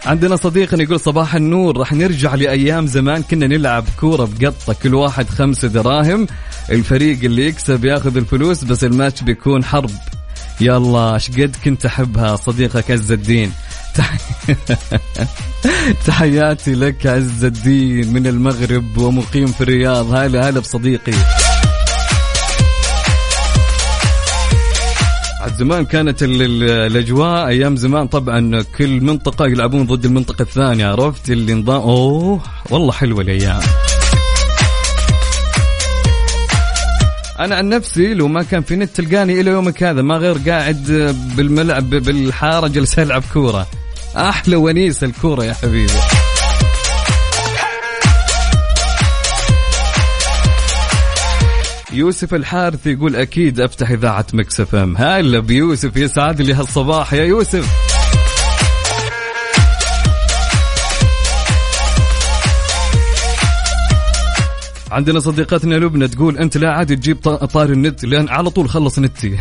عندنا صديقنا يقول صباح النور راح نرجع لأيام زمان كنا نلعب كورة بقطة كل واحد خمسة دراهم. الفريق اللي يكسب ياخذ الفلوس بس الماتش بيكون حرب. يلا إيش قد كنت أحبها صديقك عز الدين. [laughs] تحياتي لك عز الدين من المغرب ومقيم في الرياض. هلا هلا بصديقي. زمان كانت ال- ال- الأجواء أيام زمان طبعا كل منطقة يلعبون ضد المنطقة الثانية عرفت؟ اللي نظام أوه والله حلوة الأيام. أنا عن نفسي لو ما كان في نت تلقاني إلى يومك هذا ما غير قاعد بالملعب بالحارة جالس ألعب كورة. أحلى ونيس الكورة يا حبيبي. يوسف الحارث يقول أكيد أفتح إذاعة Mix FM. هلا بيوسف يسعد لي هالصباح يا يوسف. عندنا صديقتنا لبنى تقول أنت لا عادي تجيب طار النت لأن على طول خلص نتي [laughs]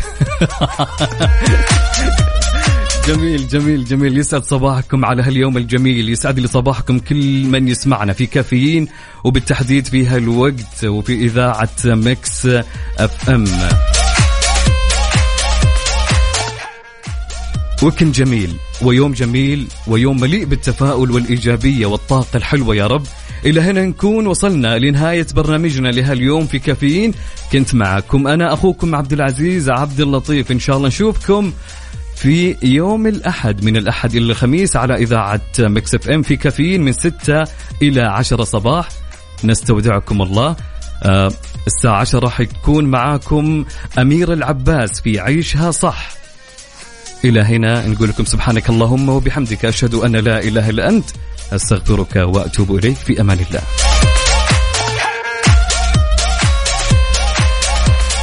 جميل جميل جميل. يسعد صباحكم على هاليوم الجميل. يسعد لي صباحكم كل من يسمعنا في كافيين وبالتحديد في هالوقت وفي إذاعة Mix FM. و weekend جميل ويوم جميل ويوم مليء بالتفاؤل والإيجابية والطاقة الحلوة يا رب. إلى هنا نكون وصلنا لنهاية برنامجنا لهاليوم في كافيين. كنت معكم أنا أخوكم عبد العزيز عبد اللطيف. إن شاء الله نشوفكم في يوم الأحد من الأحد إلى الخميس على إذاعة Mix FM في كافيين من 6 إلى 10 صباح. نستودعكم الله. آه الساعة 10 راح يكون معاكم أمير العباس في عيشها صح. إلى هنا نقول لكم سبحانك اللهم وبحمدك أشهد أن لا إله إلا أنت أستغفرك وأتوب إليك في أمان الله.